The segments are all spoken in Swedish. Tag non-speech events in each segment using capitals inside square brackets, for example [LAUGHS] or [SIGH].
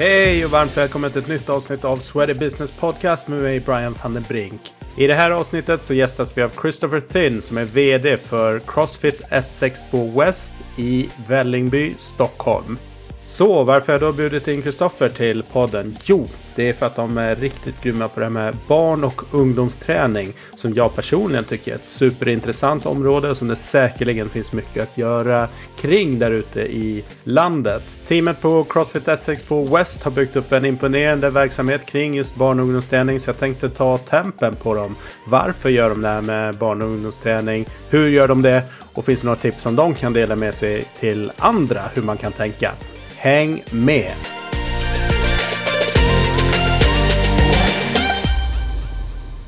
Hej och varmt välkommen till ett nytt avsnitt av Sweaty Business Podcast med mig Brian van den Brink. I det här avsnittet så gästas vi av Christopher Thin som är VD för Crossfit 162 West i Vällingby, Stockholm. Så varför har jag då bjudit in Kristoffer till podden? Jo, det är för att de är riktigt grymma på det här med barn och ungdomsträning som jag personligen tycker är ett superintressant område och som det säkerligen finns mycket att göra kring där ute i landet. Teamet på Crossfit 162 West har byggt upp en imponerande verksamhet kring just barn och ungdomsträning så jag tänkte ta tempen på dem. Varför gör de det här med barn och ungdomsträning? Hur gör de det? Och finns det några tips som de kan dela med sig till andra hur man kan tänka? Häng med!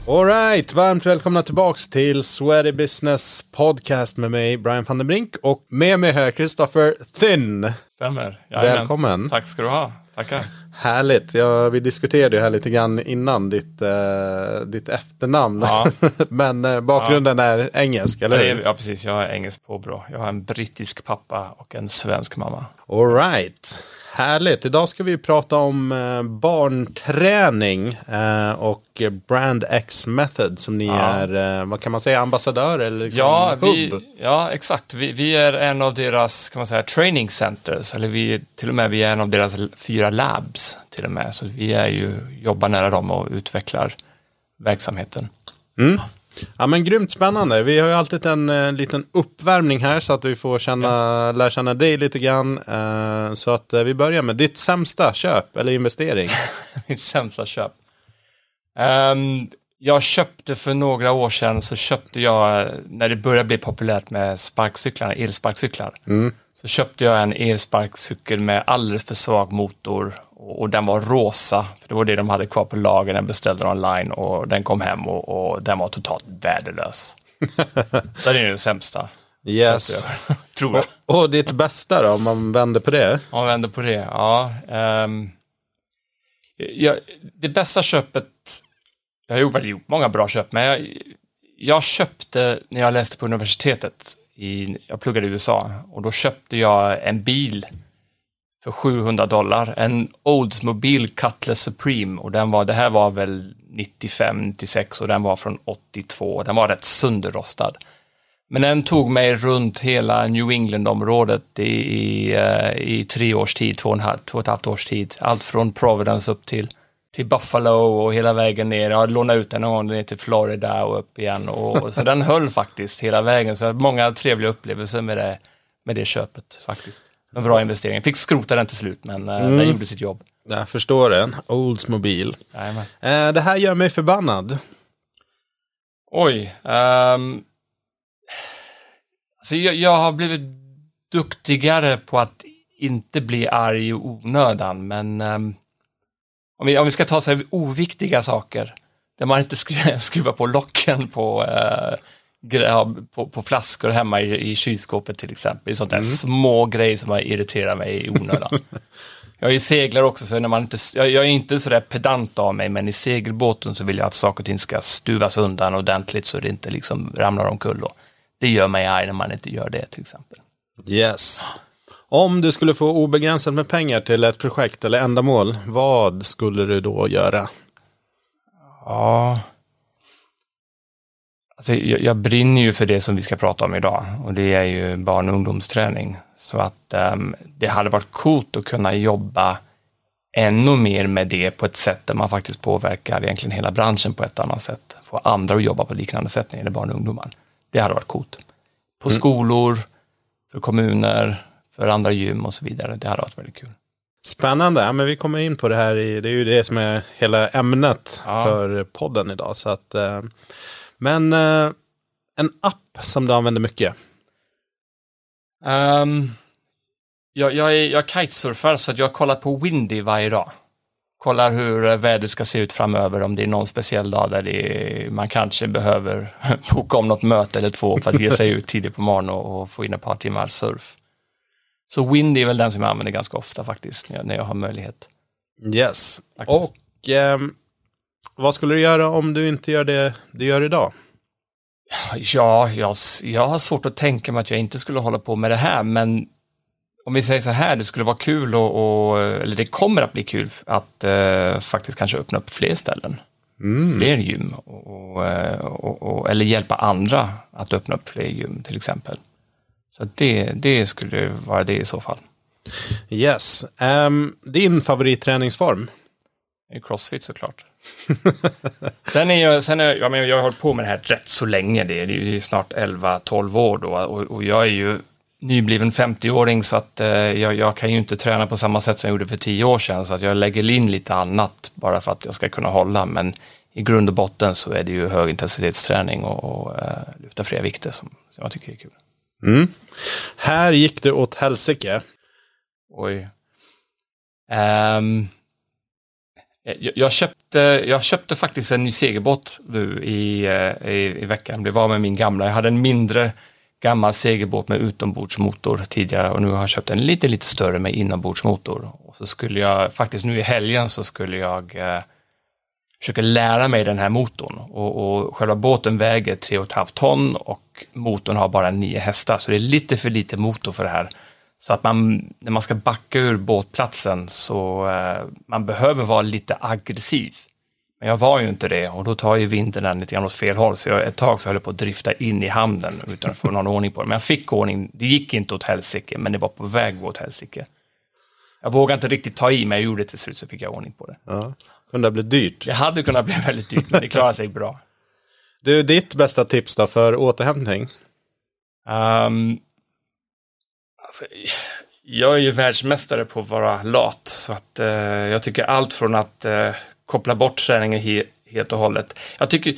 Alright, varmt välkomna tillbaks till Sweaty Business Podcast med mig Brian van den Brink och med mig här Christopher Thin. Stämmer. Jajamän. Välkommen. Tack ska du ha. Tackar. Härligt. Ja, vi diskuterade ju här lite grann innan ditt, eh, ditt efternamn. Ja. [LAUGHS] Men eh, bakgrunden är engelsk, eller är, hur? ja, precis. Jag har engelsk påbrå. Jag har en brittisk pappa och en svensk mamma. Alright. Härligt. Idag ska vi prata om eh, barnträning eh, och Brand X Method som ni Ja. är, eh, vad kan man säga, ambassadör eller liksom Ja, vi, ja, exakt. Vi, vi är en av deras kan man säga, training centers, eller vi, till och med vi är en av deras fyra labs till och med. Så vi är ju, jobbar nära dem och utvecklar verksamheten. Ja men grymt spännande. Vi har ju alltid en eh, liten uppvärmning här så att vi får känna, lära känna dig lite grann. Eh, så att eh, vi börjar med ditt sämsta köp eller investering. [LAUGHS] Mitt sämsta köp. Ehm, jag köpte för några år sedan så köpte jag, när det började bli populärt med sparkcyklarna, elsparkcyklar, så köpte jag en elsparkcykel med alldeles för svag motor och, och den var rosa, för det var det de hade kvar på lager, den beställde online och den kom hem och, och den var totalt värdelös. [LAUGHS] Det är den sämsta. Yes. jag, [LAUGHS] Tror jag. Och ditt bästa då, om man vänder på det? Om man vänder på det, ja. ehm, jag, det bästa köpet, jag har gjort, väl gjort många bra köp, men jag, jag köpte när jag läste på universitetet, i, jag pluggade i USA, och då köpte jag en bil för 700 dollar, en Oldsmobile Cutlass Supreme, och den var, det här var väl 95, 96 och den var från 82, den var rätt sönderrostad. Men den tog mig runt hela New England-området i, i, eh, i tre års tid, två och, en halv, två och ett halvt års tid. Allt från Providence upp till, till Buffalo och hela vägen ner. Jag lånade ut den någon gång ner till Florida och upp igen. Och, så den höll faktiskt hela vägen. Så jag har många trevliga upplevelser med det, med det köpet faktiskt. En bra investering. Fick skrota den till slut, men eh, den gjorde sitt jobb. Jag förstår det. Oldsmobile. Jajamän. Eh, det här gör mig förbannad. Oj. ehm, alltså jag, jag har blivit duktigare på att inte bli arg i onödan, men ehm, om, vi, om vi ska ta så här oviktiga saker, där man inte skru- [LAUGHS] skruvar på locken på, ja, på, på flaskor hemma i, i kylskåpet till exempel. Det är sånt där små grejer som irriterar mig i onödan. [LAUGHS] Jag är seglare också, så när man inte, jag, jag är inte sådär pedant av mig, men i segelbåten så vill jag att saker och ting ska stuvas undan ordentligt så det inte liksom ramlar omkull. Och det gör mig arg när man inte gör det till exempel. Yes. Om du skulle få obegränsat med pengar till ett projekt eller ändamål, vad skulle du då göra? Ja. Alltså, jag, jag brinner ju för det som vi ska prata om idag och det är ju barn och ungdomsträning. Så att ehm, det hade varit coolt att kunna jobba ännu mer med det på ett sätt där man faktiskt påverkar egentligen hela branschen på ett annat sätt. Få andra att jobba på liknande sätt när det gäller barn och ungdomar. Det hade varit coolt. På skolor, för kommuner, för andra gym och så vidare. Det hade varit väldigt kul. Spännande. Ja, men vi kommer in på det här. I, det är ju det som är hela ämnet Ja. för podden idag. Så att, eh, men eh, en app som du använder mycket. Um, jag, jag, är, jag kitesurfar så att jag kollar på Windy varje dag. Kollar hur eh, vädret ska se ut framöver, om det är någon speciell dag där är, man kanske behöver [LAUGHS] boka om något möte eller två för att ge sig ut tidigt på morgonen och, och få in ett par timmar surf. Så Windy är väl den som jag använder ganska ofta faktiskt, när jag, när jag har möjlighet. Yes. Faktiskt. Och ehm, vad skulle du göra om du inte gör det du gör idag? Ja, jag, jag har svårt att tänka mig att jag inte skulle hålla på med det här, men om vi säger så här, det skulle vara kul och, och eller det kommer att bli kul att eh, faktiskt kanske öppna upp fler ställen. Mm. Fler gym och, och, och, eller hjälpa andra att öppna upp fler gym till exempel. Så det, det skulle vara det i så fall. Yes. Um, din favoritträningsform? Crossfit såklart. [LAUGHS] sen är jag, sen är, jag, jag har hållit på med det här rätt så länge, det är, det är snart 11-12 år då och, och, jag är ju nybliven 50-åring så att eh, jag, jag, kan ju inte träna på samma sätt som jag gjorde för 10 år sedan så att jag lägger in lite annat bara för att jag ska kunna hålla men i grund och botten så är det ju högintensitetsträning och, och uh, lyfta fria vikter som, som, jag tycker är kul. Mm. Här gick det åt helsike. Oj. Um, jag, jag, köpte, jag köpte faktiskt en ny segelbåt nu i, eh, i, i veckan. Det var med min gamla. Jag hade en mindre gammal segelbåt med utombordsmotor tidigare och nu har jag köpt en lite, lite större med inombordsmotor. Och så skulle jag, faktiskt nu i helgen så skulle jag eh, försöka lära mig den här motorn. Och, och själva båten väger 3,5 ton och motorn har bara 9 hästar, så det är lite för lite motor för det här. Så att man, när man ska backa ur båtplatsen så eh, man behöver vara lite aggressiv. Men jag var ju inte det och då tar ju vinden den lite grann åt fel håll. Så jag, ett tag så höll jag på att drifta in i hamnen utan att få någon ordning på det. Men jag fick ordning. Det gick inte åt helsike, men det var på väg åt helsike. Jag vågade inte riktigt ta i, men jag gjorde det till slut så fick jag ordning på det. Ja, kunde ha blivit dyrt. Det hade kunnat bli väldigt dyrt, men det klarade sig bra. [LAUGHS] Du, ditt bästa tips då för återhämtning? Um, alltså, jag är ju världsmästare på att vara lat, så att uh, jag tycker allt från att uh, koppla bort träningen he helt och hållet. Jag tycker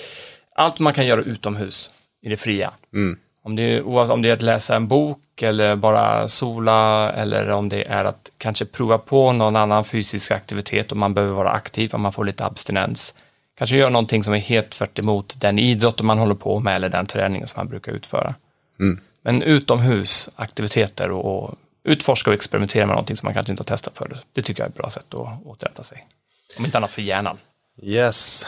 allt man kan göra utomhus i det fria. Mm. Om det, är, om det är att läsa en bok eller bara sola eller om det är att kanske prova på någon annan fysisk aktivitet om man behöver vara aktiv, om man får lite abstinens. Kanske göra någonting som är helt tvärt emot den idrott man håller på med eller den träningen som man brukar utföra. Mm. Men utomhus aktiviteter och, och utforska och experimentera med någonting som man kanske inte har testat förut. Det tycker jag är ett bra sätt att återhämta sig. Om inte annat för hjärnan. Yes.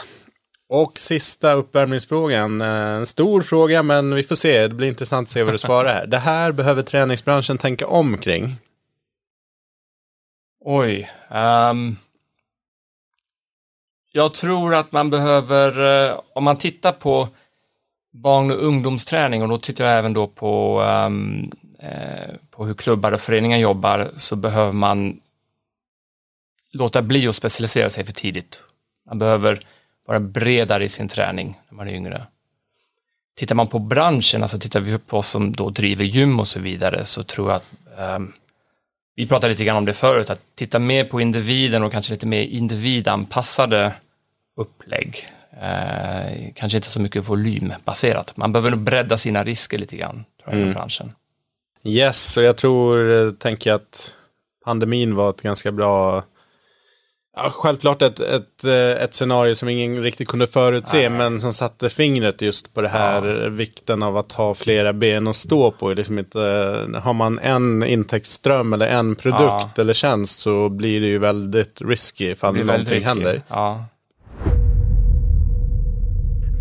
Och sista uppvärmningsfrågan. Eh, en stor fråga, men vi får se. Det blir intressant att se vad du svarar här. [LAUGHS] Det här behöver träningsbranschen tänka om kring. Oj. Um, jag tror att man behöver, uh, om man tittar på barn och ungdomsträning och då tittar jag även då på, um, eh, på hur klubbar och föreningar jobbar så behöver man låta bli att specialisera sig för tidigt. Man behöver vara bredare i sin träning när man är yngre. Tittar man på branschen, alltså tittar vi på oss som då driver gym och så vidare, så tror jag att um, vi pratade lite grann om det förut, att titta mer på individen och kanske lite mer individanpassade upplägg. Eh, kanske inte så mycket volymbaserat. Man behöver nog bredda sina risker lite grann, tror jag, mm. i branschen. Yes, och jag tror, eh, tänker att pandemin var ett ganska bra Ja, självklart ett, ett, eh, ett scenario som ingen riktigt kunde förutse, Nej. men som satte fingret just på det här ja. vikten av att ha flera ben att stå på. Liksom inte, har man en intäktsström eller en produkt ja. eller tjänst så blir det ju väldigt risky ifall någonting risky. händer. Ja.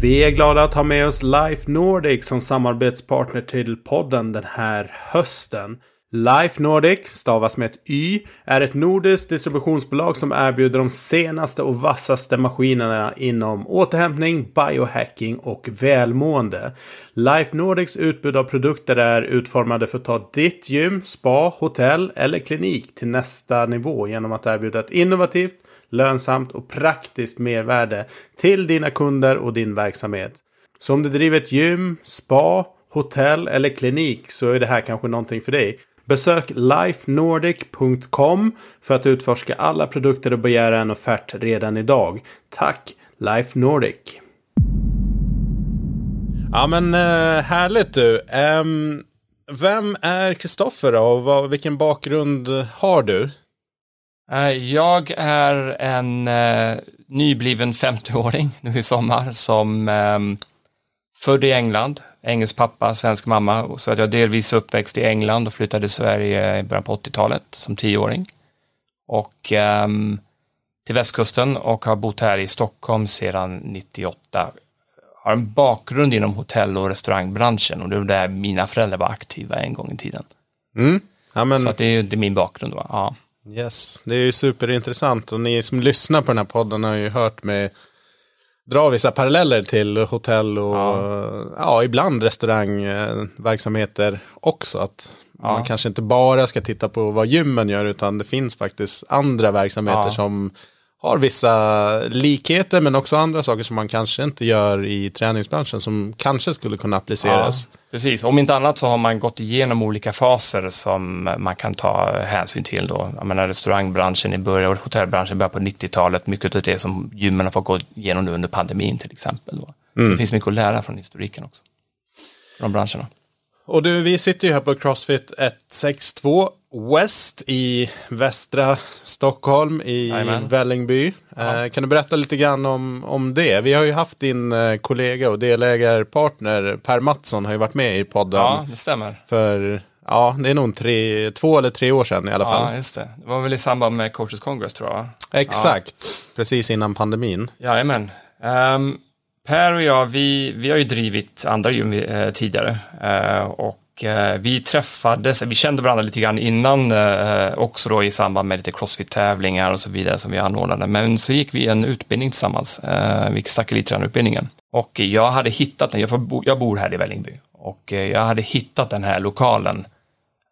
Vi är glada att ha med oss Life Nordic som samarbetspartner till podden den här hösten. Life Nordic, stavas med ett Y, är ett nordiskt distributionsbolag som erbjuder de senaste och vassaste maskinerna inom återhämtning, biohacking och välmående. Life Nordics utbud av produkter är utformade för att ta ditt gym, spa, hotell eller klinik till nästa nivå genom att erbjuda ett innovativt, lönsamt och praktiskt mervärde till dina kunder och din verksamhet. Så om du driver ett gym, spa, hotell eller klinik så är det här kanske någonting för dig. Besök lifenordic.com för att utforska alla produkter och begära en offert redan idag. Tack Life Nordic! Ja men eh, härligt du. Ehm, vem är Kristoffer och vilken bakgrund har du? Uh, jag är en uh, nybliven 50-åring nu i sommar som um, född i England, engelsk pappa, svensk mamma. Så att jag delvis uppväxt i England och flyttade till Sverige i början på 80-talet som tioåring. Och um, till västkusten och har bott här i Stockholm sedan 98. Har en bakgrund inom hotell och restaurangbranschen och det var där mina föräldrar var aktiva en gång i tiden. Mm. Ja, men... Så att det, är, det är min bakgrund då. Ja. Yes, det är ju superintressant och ni som lyssnar på den här podden har ju hört mig dra vissa paralleller till hotell och ja, ja ibland restaurangverksamheter också. Att ja. man kanske inte bara ska titta på vad gymmen gör utan det finns faktiskt andra verksamheter ja. som har vissa likheter men också andra saker som man kanske inte gör i träningsbranschen som kanske skulle kunna appliceras. Ja, precis, om inte annat så har man gått igenom olika faser som man kan ta hänsyn till då. Jag menar restaurangbranschen i början och hotellbranschen början på 90-talet, mycket av det som gymmen har fått gå igenom nu under pandemin till exempel. Då. Mm. Det finns mycket att lära från historiken också, från branscherna. Och du, vi sitter ju här på Crossfit 162 West i västra Stockholm i Amen. Vällingby. Ja. Eh, kan du berätta lite grann om, om det? Vi har ju haft din eh, kollega och delägarpartner Per Mattsson har ju varit med i podden. Ja, det stämmer. För, ja, det är nog tre, två eller tre år sedan i alla fall. Ja, just det. Det var väl i samband med Coaches Congress tror jag. Exakt, ja. precis innan pandemin. Jajamän. Um, Per och jag, vi, vi har ju drivit andra gym eh, tidigare eh, och eh, vi träffades, vi kände varandra lite grann innan eh, också då i samband med lite crossfit-tävlingar och så vidare som vi anordnade. Men så gick vi en utbildning tillsammans, eh, vi den utbildningen. Och jag hade hittat den, jag, får, jag bor här i Vällingby och eh, jag hade hittat den här lokalen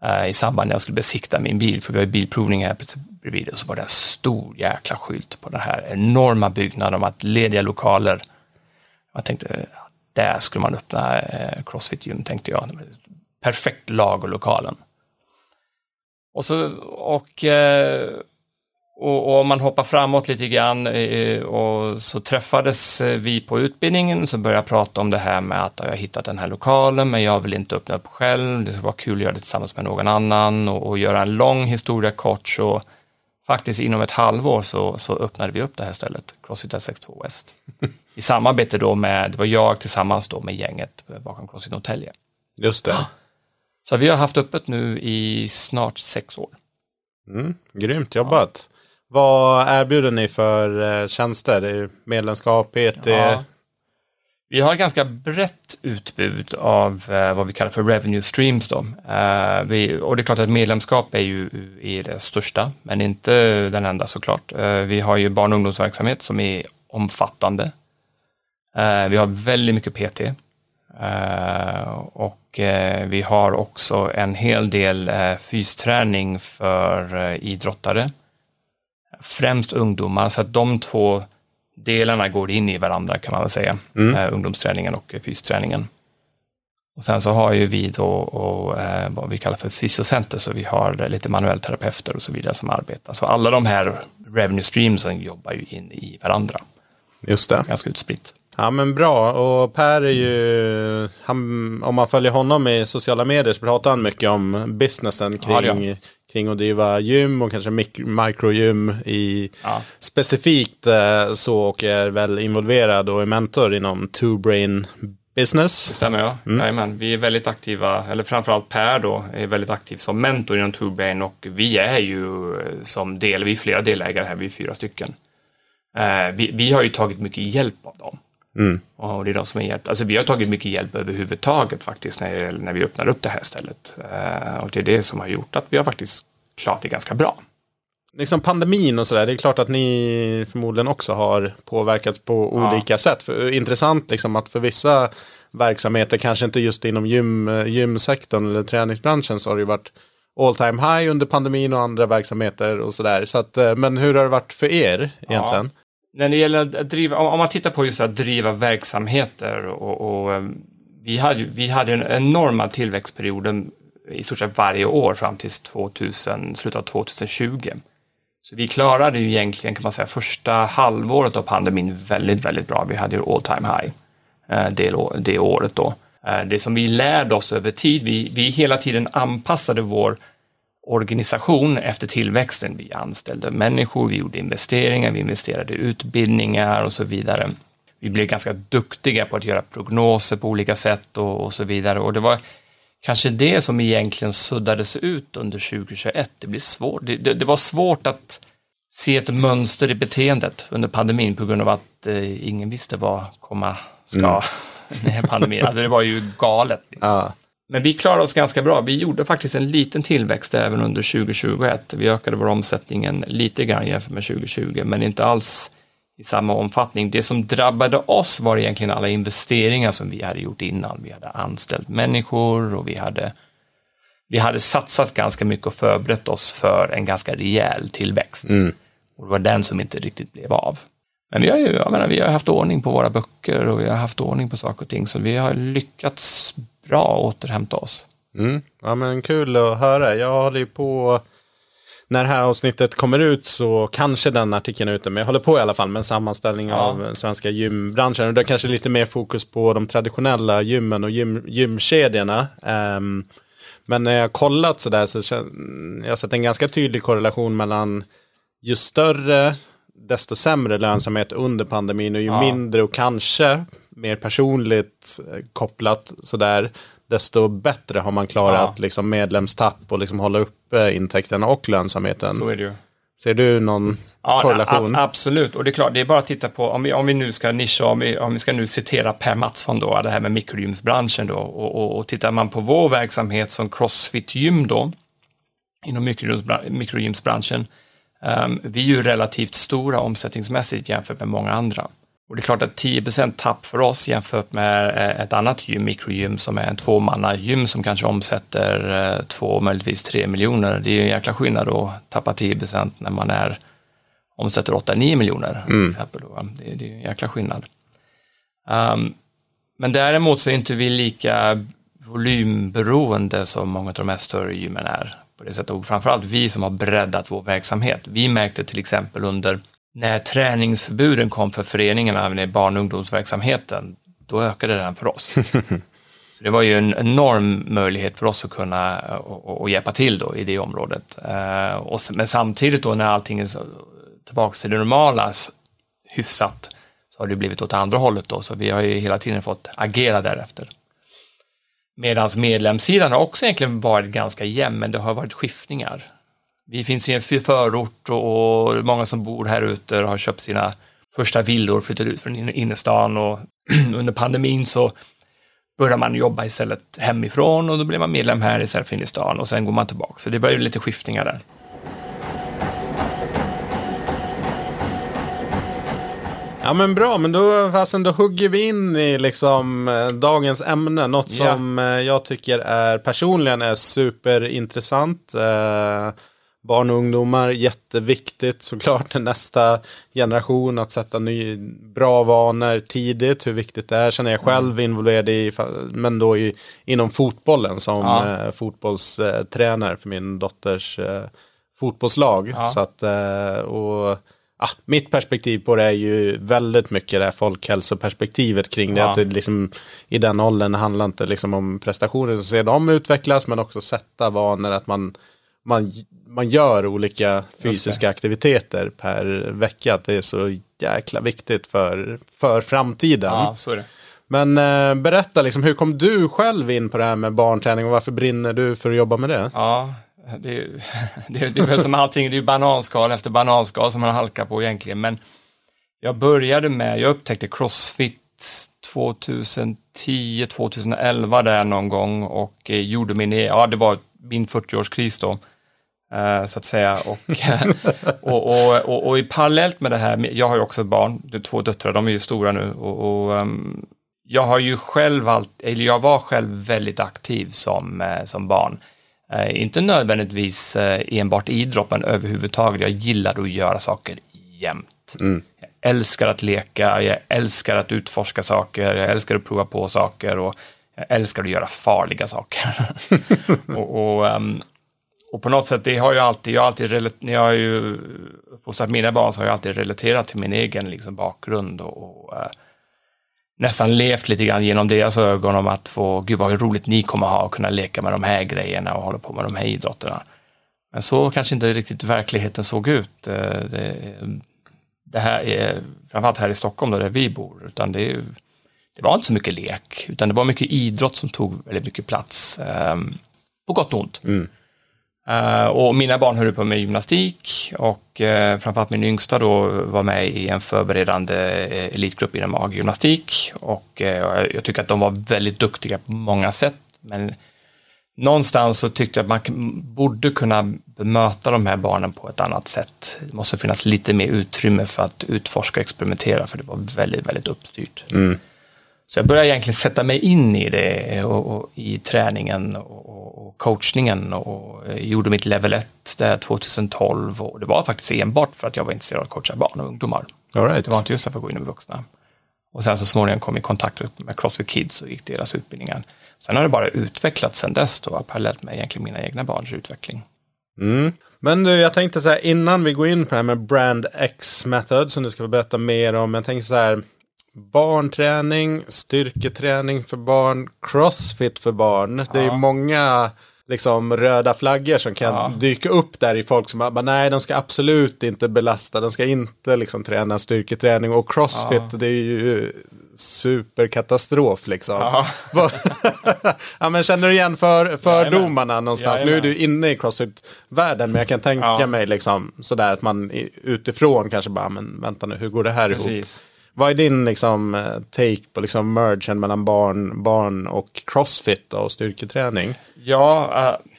eh, i samband när jag skulle besikta min bil, för vi har ju bilprovning här bredvid och så var det en stor jäkla skylt på den här enorma byggnaden om att lediga lokaler jag tänkte, där skulle man öppna eh, Crossfit-gym, tänkte jag. Perfekt lag och lokalen. Och så, och, eh, och, och om man hoppar framåt lite grann eh, och så träffades vi på utbildningen så började jag prata om det här med att jag har hittat den här lokalen men jag vill inte öppna upp själv. Det skulle vara kul att göra det tillsammans med någon annan och, och göra en lång historia kort så faktiskt inom ett halvår så, så öppnade vi upp det här stället, Crossfit S62 West. [LAUGHS] I samarbete då med, det var jag tillsammans då med gänget bakom Crossfit Norrtälje. Just det. Så vi har haft öppet nu i snart sex år. Mm, grymt jobbat. Ja. Vad erbjuder ni för eh, tjänster? Medlemskap, PT? Ja. Vi har ett ganska brett utbud av eh, vad vi kallar för revenue streams. Då. Eh, vi, och det är klart att medlemskap är ju är det största, men inte den enda såklart. Vi har ju barn och ungdomsverksamhet som är omfattande. Vi har väldigt mycket PT. Eh, och eh, vi har också en hel del fysträning för idrottare. Främst ungdomar, så att de två delarna går in i varandra kan man väl säga. Mm. ungdomsträningen och fysträningen. Och sen så har ju vi då och, eh, vad vi kallar för fysiocenter, så vi har lite manuellterapeuter och så vidare som arbetar. Så alla de här revenue streamsen jobbar ju in i varandra. Just det. Ganska utspritt. Ja men bra och Per är ju, han, om man följer honom i sociala medier så pratar han mycket om businessen kring, ja, kring att driva gym och kanske mikrogym i ja. specifikt eh, så och är väl involverad och är mentor inom Two Brain Business. Det stämmer ja. Mm. Jajamän. Vi är väldigt aktiva, eller framförallt Per då, är väldigt aktiv som mentor inom Two Brain och vi är ju eh, som del, vi är flera delägare här, vi är fyra stycken. Eh, vi, vi, har ju tagit mycket hjälp av dem. Mm. Och det är de som har hjälpt. Alltså vi har tagit mycket hjälp överhuvudtaget faktiskt när, när vi öppnar upp det här stället. Eh, och det är det som har gjort att vi har faktiskt klarat det ganska bra. Liksom pandemin och sådär, det är klart att ni förmodligen också har påverkats på ja. olika sätt. För, intressant liksom att för vissa verksamheter, kanske inte just inom gym, gymsektorn eller träningsbranschen, så har det ju varit all time high under pandemin och andra verksamheter och sådär. Så att, eh, men hur har det varit för er egentligen? Ja när det gäller att driva, om man tittar på just att driva verksamheter och, och ehm, vi hade, vi hade en enorma tillväxtperioden i stort sett varje år fram till 2000, slutet av 2020. Så vi klarade ju egentligen kan man säga första halvåret av pandemin väldigt, väldigt bra. Vi hade ju all time high eh, det, det året då. Eh, det som vi lärde oss över tid, vi, vi hela tiden anpassade vår organisation efter tillväxten. Vi anställde människor, vi gjorde investeringar, vi investerade i utbildningar och så vidare. Vi blev ganska duktiga på att göra prognoser på olika sätt och, och så vidare och det var kanske det som egentligen suddades ut under 2021. Det, blev svårt. Det, det, det var svårt att se ett mönster i beteendet under pandemin på grund av att eh, ingen visste vad komma ska mm. [LAUGHS] pandemin. Alltså, det var ju galet. Ja. Men vi klarade oss ganska bra. Vi gjorde faktiskt en liten tillväxt även under 2021. Vi ökade vår omsättning lite grann jämfört med 2020, men inte alls i samma omfattning. Det som drabbade oss var egentligen alla investeringar som vi hade gjort innan. Vi hade anställt människor och vi hade, vi hade satsat ganska mycket och förberett oss för en ganska rejäl tillväxt. Mm. Och det var den som inte riktigt blev av. Men vi har ju, jag menar, vi har haft ordning på våra böcker och vi har haft ordning på saker och ting, så vi har lyckats bra återhämta oss. Mm. Ja men kul att höra. Jag håller ju på när det här avsnittet kommer ut så kanske den artikeln är ute. Men jag håller på i alla fall med en sammanställning ja. av svenska gymbranschen. Och det är kanske lite mer fokus på de traditionella gymmen och gym, gymkedjorna. Um, men när jag kollat så där så jag har sett en ganska tydlig korrelation mellan ju större desto sämre lönsamhet under pandemin och ju ja. mindre och kanske mer personligt eh, kopplat sådär desto bättre har man klarat ja. liksom, medlemstapp och liksom hålla uppe intäkterna och lönsamheten. Så är det ju. Ser du någon ja, korrelation? absolut, och det är klart, det är bara att titta på, om vi, om vi nu ska nischa, om vi, om vi ska nu citera Per Mattsson då, det här med mikrogymsbranschen då, och, och, och tittar man på vår verksamhet som Crossfit-gym då, inom mikrogymsbranschen, um, vi är ju relativt stora omsättningsmässigt jämfört med många andra. Och det är klart att 10% tapp för oss jämfört med eh, ett annat gym, mikrogym, som är en tvåmannagym som kanske omsätter eh, två, möjligtvis tre miljoner. Det är ju en jäkla skillnad att tappa 10% när man är, omsätter 8-9 miljoner. Mm. Till exempel. Det, det är en jäkla skillnad. Um, men däremot så är inte vi lika volymberoende som många av de här större gymmen är. På det sättet. Och framförallt vi som har breddat vår verksamhet. Vi märkte till exempel under när träningsförbuden kom för föreningarna i barn och ungdomsverksamheten, då ökade den för oss. [LAUGHS] Så det var ju en enorm möjlighet för oss att kunna och, och hjälpa till då i det området. Uh, och, men samtidigt då när allting är tillbaka till det normala hyfsat så har det blivit åt andra hållet då, så vi har ju hela tiden fått agera därefter. Medan medlemssidan har också egentligen varit ganska jämn, men det har varit skiftningar. Vi finns i en förort och många som bor här ute har köpt sina första villor, flyttat ut från innerstan och [CLEARS THROAT] under pandemin så börjar man jobba istället hemifrån och då blir man medlem här istället för inne i stan och sen går man tillbaka. Så det blir lite skiftningar där. Ja men bra, men då, fasen, då hugger vi in i liksom eh, dagens ämne. Något som ja. Eh, jag tycker är personligen är superintressant. Eh, barn och ungdomar, jätteviktigt såklart nästa generation att sätta ny, bra vanor tidigt, hur viktigt det är. Känner jag själv mm. involverad i, men då i, inom fotbollen som ja. eh, fotbollstränare för min dotters eh, fotbollslag. Ja. Så att, eh, och, ah, mitt perspektiv på det är ju väldigt mycket det här folkhälsoperspektivet kring det. Ja. Att det liksom, I den åldern handlar inte liksom om prestationer, så ser de utvecklas men också sätta vanor, att man man, man gör olika fysiska aktiviteter per vecka. Det är så jäkla viktigt för, för framtiden. Ja, så är det. Men eh, berätta, liksom, hur kom du själv in på det här med barnträning och varför brinner du för att jobba med det? Ja, det, är, det, [LAUGHS] det är som allting, det är bananskal efter bananskal som man halkar på egentligen. Men jag började med, jag upptäckte crossfit 2010, 2011 där någon gång och eh, gjorde min, e- ja det var min 40-årskris då. Uh, så att säga. Och, och, och, och, och, i parallellt med det här, jag har ju också barn, två döttrar, de är ju stora nu och, um, jag har ju själv, allt, eller jag var själv väldigt aktiv som, uh, som barn. Inte nödvändigtvis enbart idrott, men överhuvudtaget. Jag gillade att göra saker jämt. Mm. Jag älskar att leka, jag älskar att utforska saker, jag älskar att prova på saker och jag älskar att göra farliga saker. [LAUGHS] och, och um, och på något sätt, det har jag alltid, jag har alltid, när jag har ju fostrat mina barn så har jag alltid relaterat till min egen liksom, bakgrund och, och eh, nästan levt lite grann genom deras ögon om att få, gud vad roligt ni kommer ha och kunna leka med de här grejerna och hålla på med de här idrotterna. Men så kanske inte riktigt verkligheten såg ut. Eh, det, det här är, framförallt här i Stockholm då, där vi bor, utan det, det var inte så mycket lek, utan det var mycket idrott som tog väldigt mycket plats. Ehm, på gott och ont. Mm. Uh, och mina barn höll på med gymnastik och uh, framförallt min yngsta då var med i en förberedande eh, elitgrupp inom AG-gymnastik och uh, jag tycker att de var väldigt duktiga på många sätt. Men någonstans så tyckte jag att man borde kunna bemöta de här barnen på ett annat sätt. Det måste finnas lite mer utrymme för att utforska och experimentera för det var väldigt, väldigt uppstyrt. Mm. Så jag började egentligen sätta mig in i det och, och i träningen och, och, coachningen och gjorde mitt level 1 där 2012 och det var faktiskt enbart för att jag var intresserad av att coacha barn och ungdomar. All right. Det var inte just för att gå in med vuxna. Och sen så småningom kom jag i kontakt med Crossfit Kids och gick deras utbildningar. Sen har det bara utvecklats sen dess då, parallellt med egentligen mina egna barns utveckling. Mm. Men du, jag tänkte så här innan vi går in på det här med Brand X Method som du ska berätta mer om. Jag tänkte så här barnträning, styrketräning för barn, crossfit för barn. Det är ju många liksom röda flaggor som kan ja. dyka upp där i folk som bara, nej de ska absolut inte belasta, de ska inte liksom träna styrketräning och crossfit ja. det är ju superkatastrof liksom. Ja. [LAUGHS] [LAUGHS] ja men känner du igen för, fördomarna någonstans? Nu är du inne i crossfit-världen men jag kan tänka mig liksom sådär att man utifrån kanske bara, men vänta nu hur går det här Precis. ihop? Vad är din liksom, eh, take på liksom mergen mellan barn, barn och crossfit och styrketräning? Ja, uh,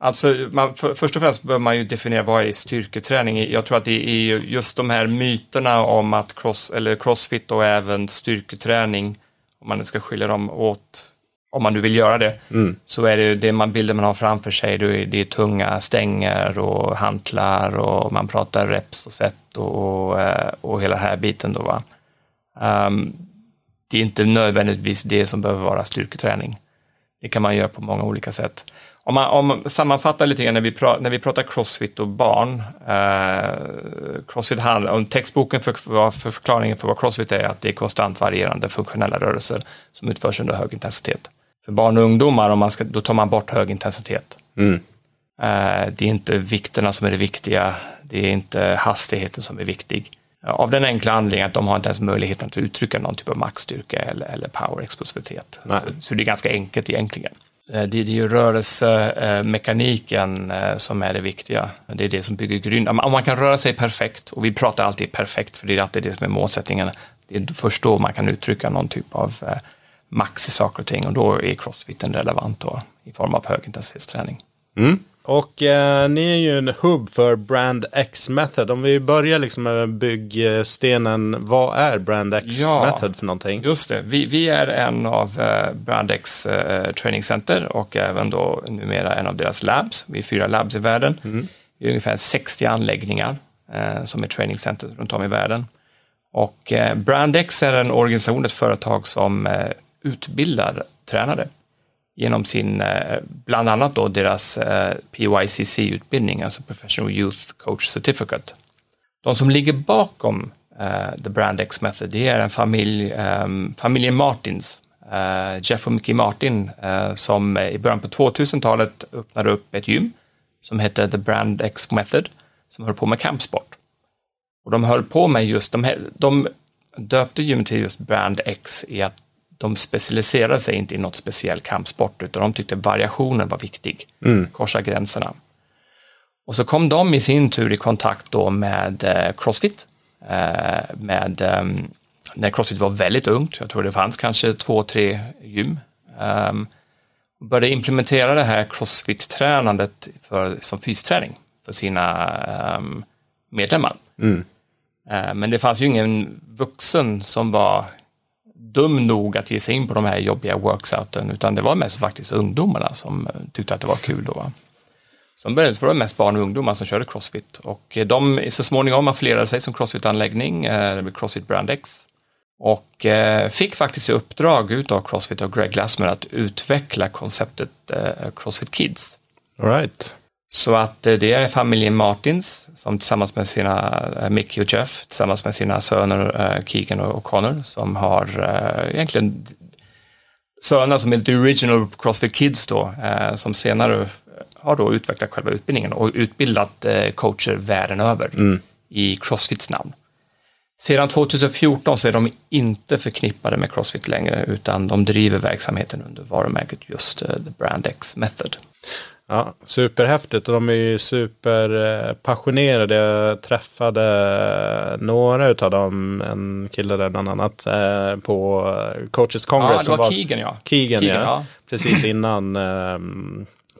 alltså man, för, först och främst bör man ju definiera vad är styrketräning. Jag tror att det är just de här myterna om att cross, eller crossfit och även styrketräning, om man nu ska skilja dem åt, om man nu vill göra det, mm. så är det det man, bilden man har framför sig, det är, det är tunga stänger och hantlar och man pratar reps och set och, och, eh, och hela den här biten då va. Um, det är inte nödvändigtvis det som behöver vara styrketräning. Det kan man göra på många olika sätt. Om man, om man sammanfattar lite grann när vi, pra, när vi pratar crossfit och barn. Eh, crossfit handlar om textboken för, för förklaringen för vad crossfit är att det är konstant varierande funktionella rörelser som utförs under hög intensitet. För barn och ungdomar, om man ska, då tar man bort hög intensitet. Mm. Eh, det är inte vikterna som är det viktiga, det är inte hastigheten som är viktig. Av den enkla anledningen att de har inte ens möjligheten att uttrycka någon typ av maxstyrka eller, eller power explosivitet. Så, så, det är ganska enkelt egentligen. Eh, det, det är ju rörelsemekaniken eh, som är det viktiga. Det är det som bygger grund. Om man kan röra sig perfekt, och vi pratar alltid perfekt, för det är alltid det som är målsättningen. Det är först då man kan uttrycka någon typ av eh, max i saker och ting och då är crossfiten relevant då, i form av högintensitetsträning. Mm. Och eh, ni är ju en hubb för Brand X Method. Om vi börjar liksom med byggstenen, vad är Brand X ja, Method för någonting? Just det, vi, vi är en av eh, Brand X eh, Training Center och även då numera en av deras labs. Vi är fyra labs i världen. Mm. Vi har ungefär 60 anläggningar eh, som är training center runt om i världen. Och eh, Brand X är en organisation, ett företag som eh, utbildar tränare genom sin, eh, bland annat då deras eh, PYCC-utbildning, alltså Professional Youth Coach Certificate. De som ligger bakom eh, The Brand X Method, det är en familj, ehm, familjen Martins, Jeff och Mickey Martin, som i början på 2000-talet öppnade upp ett gym som hette The Brand X Method, som höll på med kampsport. Och de höll på med just, de, de döpte gymmet till just Brand X i att de specialiserade sig inte i något speciell kampsport utan de tyckte variationen var viktig, mm. korsa gränserna. Och så kom de i sin tur i kontakt då med eh, Crossfit, eh, med, eh, när Crossfit var väldigt ungt, jag tror det fanns kanske två, tre gym. Um, började implementera det här Crossfit-tränandet för, som fysträning för sina um, medlemmar. Mm. Uh, men det fanns ju ingen vuxen som var dum nog att ge sig in på de här jobbiga worksouten, utan det var mest faktiskt ungdomarna som eh, tyckte att det var kul då. Som började var det mest barn och ungdomar som körde Crossfit och eh, de så småningom affilierade sig som Crossfit-anläggning, eh, Crossfit Brand X. Och eh, fick faktiskt i uppdrag utav Crossfit och Greg Glassman att utveckla konceptet Crossfit Kids. All right. Så att det är familjen Martins som tillsammans med sina, eh, Mickey och Jeff, tillsammans med sina söner eh, Keegan och Connor som har eh, egentligen söner som är the original Crossfit Kids då, som senare har då utvecklat själva utbildningen och utbildat coacher världen över mm. i Crossfits namn. Sedan 2014 så är de inte förknippade med Crossfit längre utan de driver verksamheten under varumärket just The Brand X Method. Ja, superhäftigt och de är ju superpassionerade. Jag träffade några utav dem, en kille där bland annat, eh, på Coaches Congress. Ja, det var Keegan ja. Keegan, Keegan, ja. ja. Precis [CLEARS THROAT] innan eh,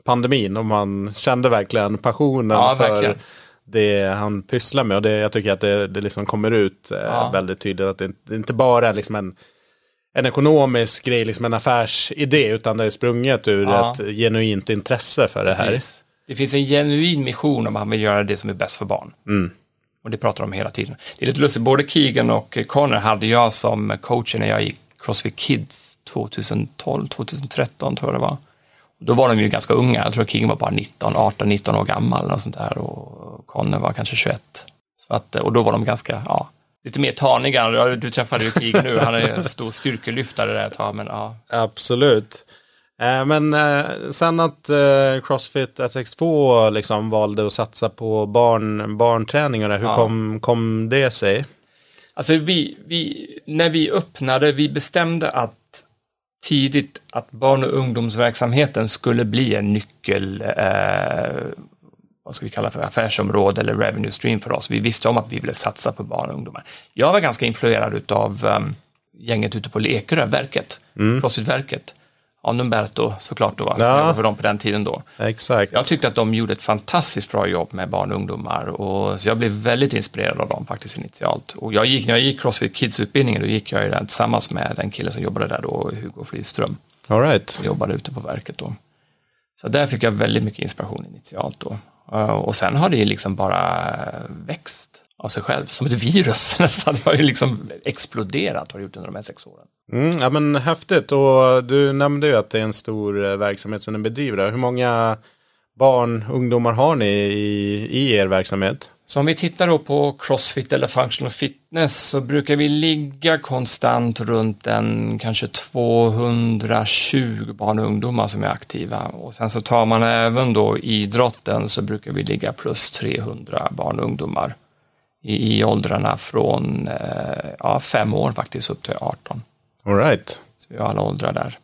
pandemin. Och man kände verkligen passionen Ja, för verkligen. det han pysslar med. Och det, jag tycker att det, det liksom kommer ut eh, Ja. väldigt tydligt. Att det, inte- det inte bara är liksom en, en ekonomisk grej, liksom en affärsidé. Utan det är sprunget ur Ja. ett genuint intresse för det här. Precis. Det finns en genuin mission om att han vill göra det som är bäst för barn. Och det pratar de hela tiden. Det är lite lustigt, både Keegan och Connor hade jag som coach när jag gick Crossfit Kids 2012, 2013 tror jag det var. Och Då var de ju ganska unga, jag tror Keegan var bara 19, 18, 19 år gammal och sånt där och Connor var kanske 21. Så att, och då var de ganska, ja, lite mer taniga. Ja, Du träffade ju Keegan nu, han är en stor styrkelyftare där ett tag, men ja. Absolut. Eh, Men eh, sen att eh, Crossfit 162 liksom valde att satsa på barn, barnträning och det, hur Ja. kom, kom det sig? Alltså vi, vi, när vi öppnade, vi bestämde att tidigt att barn och ungdomsverksamheten skulle bli en nyckel, eh, vad ska vi kalla för affärsområde eller revenue stream för oss. Vi visste om att vi ville satsa på barn och ungdomar. Jag var ganska influerad av um, gänget ute på Lekerö, verket, Crossfit-verket. Ja, Numberto såklart då, som Ja. jobbade för dem på den tiden då. Exakt. Jag tyckte att de gjorde ett fantastiskt bra jobb med barn och ungdomar och så jag blev väldigt inspirerad av dem faktiskt initialt. Och jag gick, när jag gick Crossfit Kids-utbildningen, då gick jag ju där tillsammans med den killen som jobbade där då, Hugo Fridström, All right. som jobbade ute på verket då. Så där fick jag väldigt mycket inspiration initialt då. Eh, och sen har det liksom bara växt av sig själv, som ett virus [LAUGHS] nästan. Det har ju liksom exploderat, har det gjort under de här sex åren. Mm, ja men häftigt och du nämnde ju att det är en stor eh, verksamhet som ni bedriver. Hur många barn, ungdomar har ni i, i er verksamhet? Så om vi tittar då på crossfit eller functional fitness så brukar vi ligga konstant runt en kanske 220 barn och ungdomar som är aktiva. Och sen så tar man även då idrotten så brukar vi ligga plus 300 barn och ungdomar i, i åldrarna från eh, ja, fem år faktiskt upp till 18. All right. Så vi har alla åldrar där.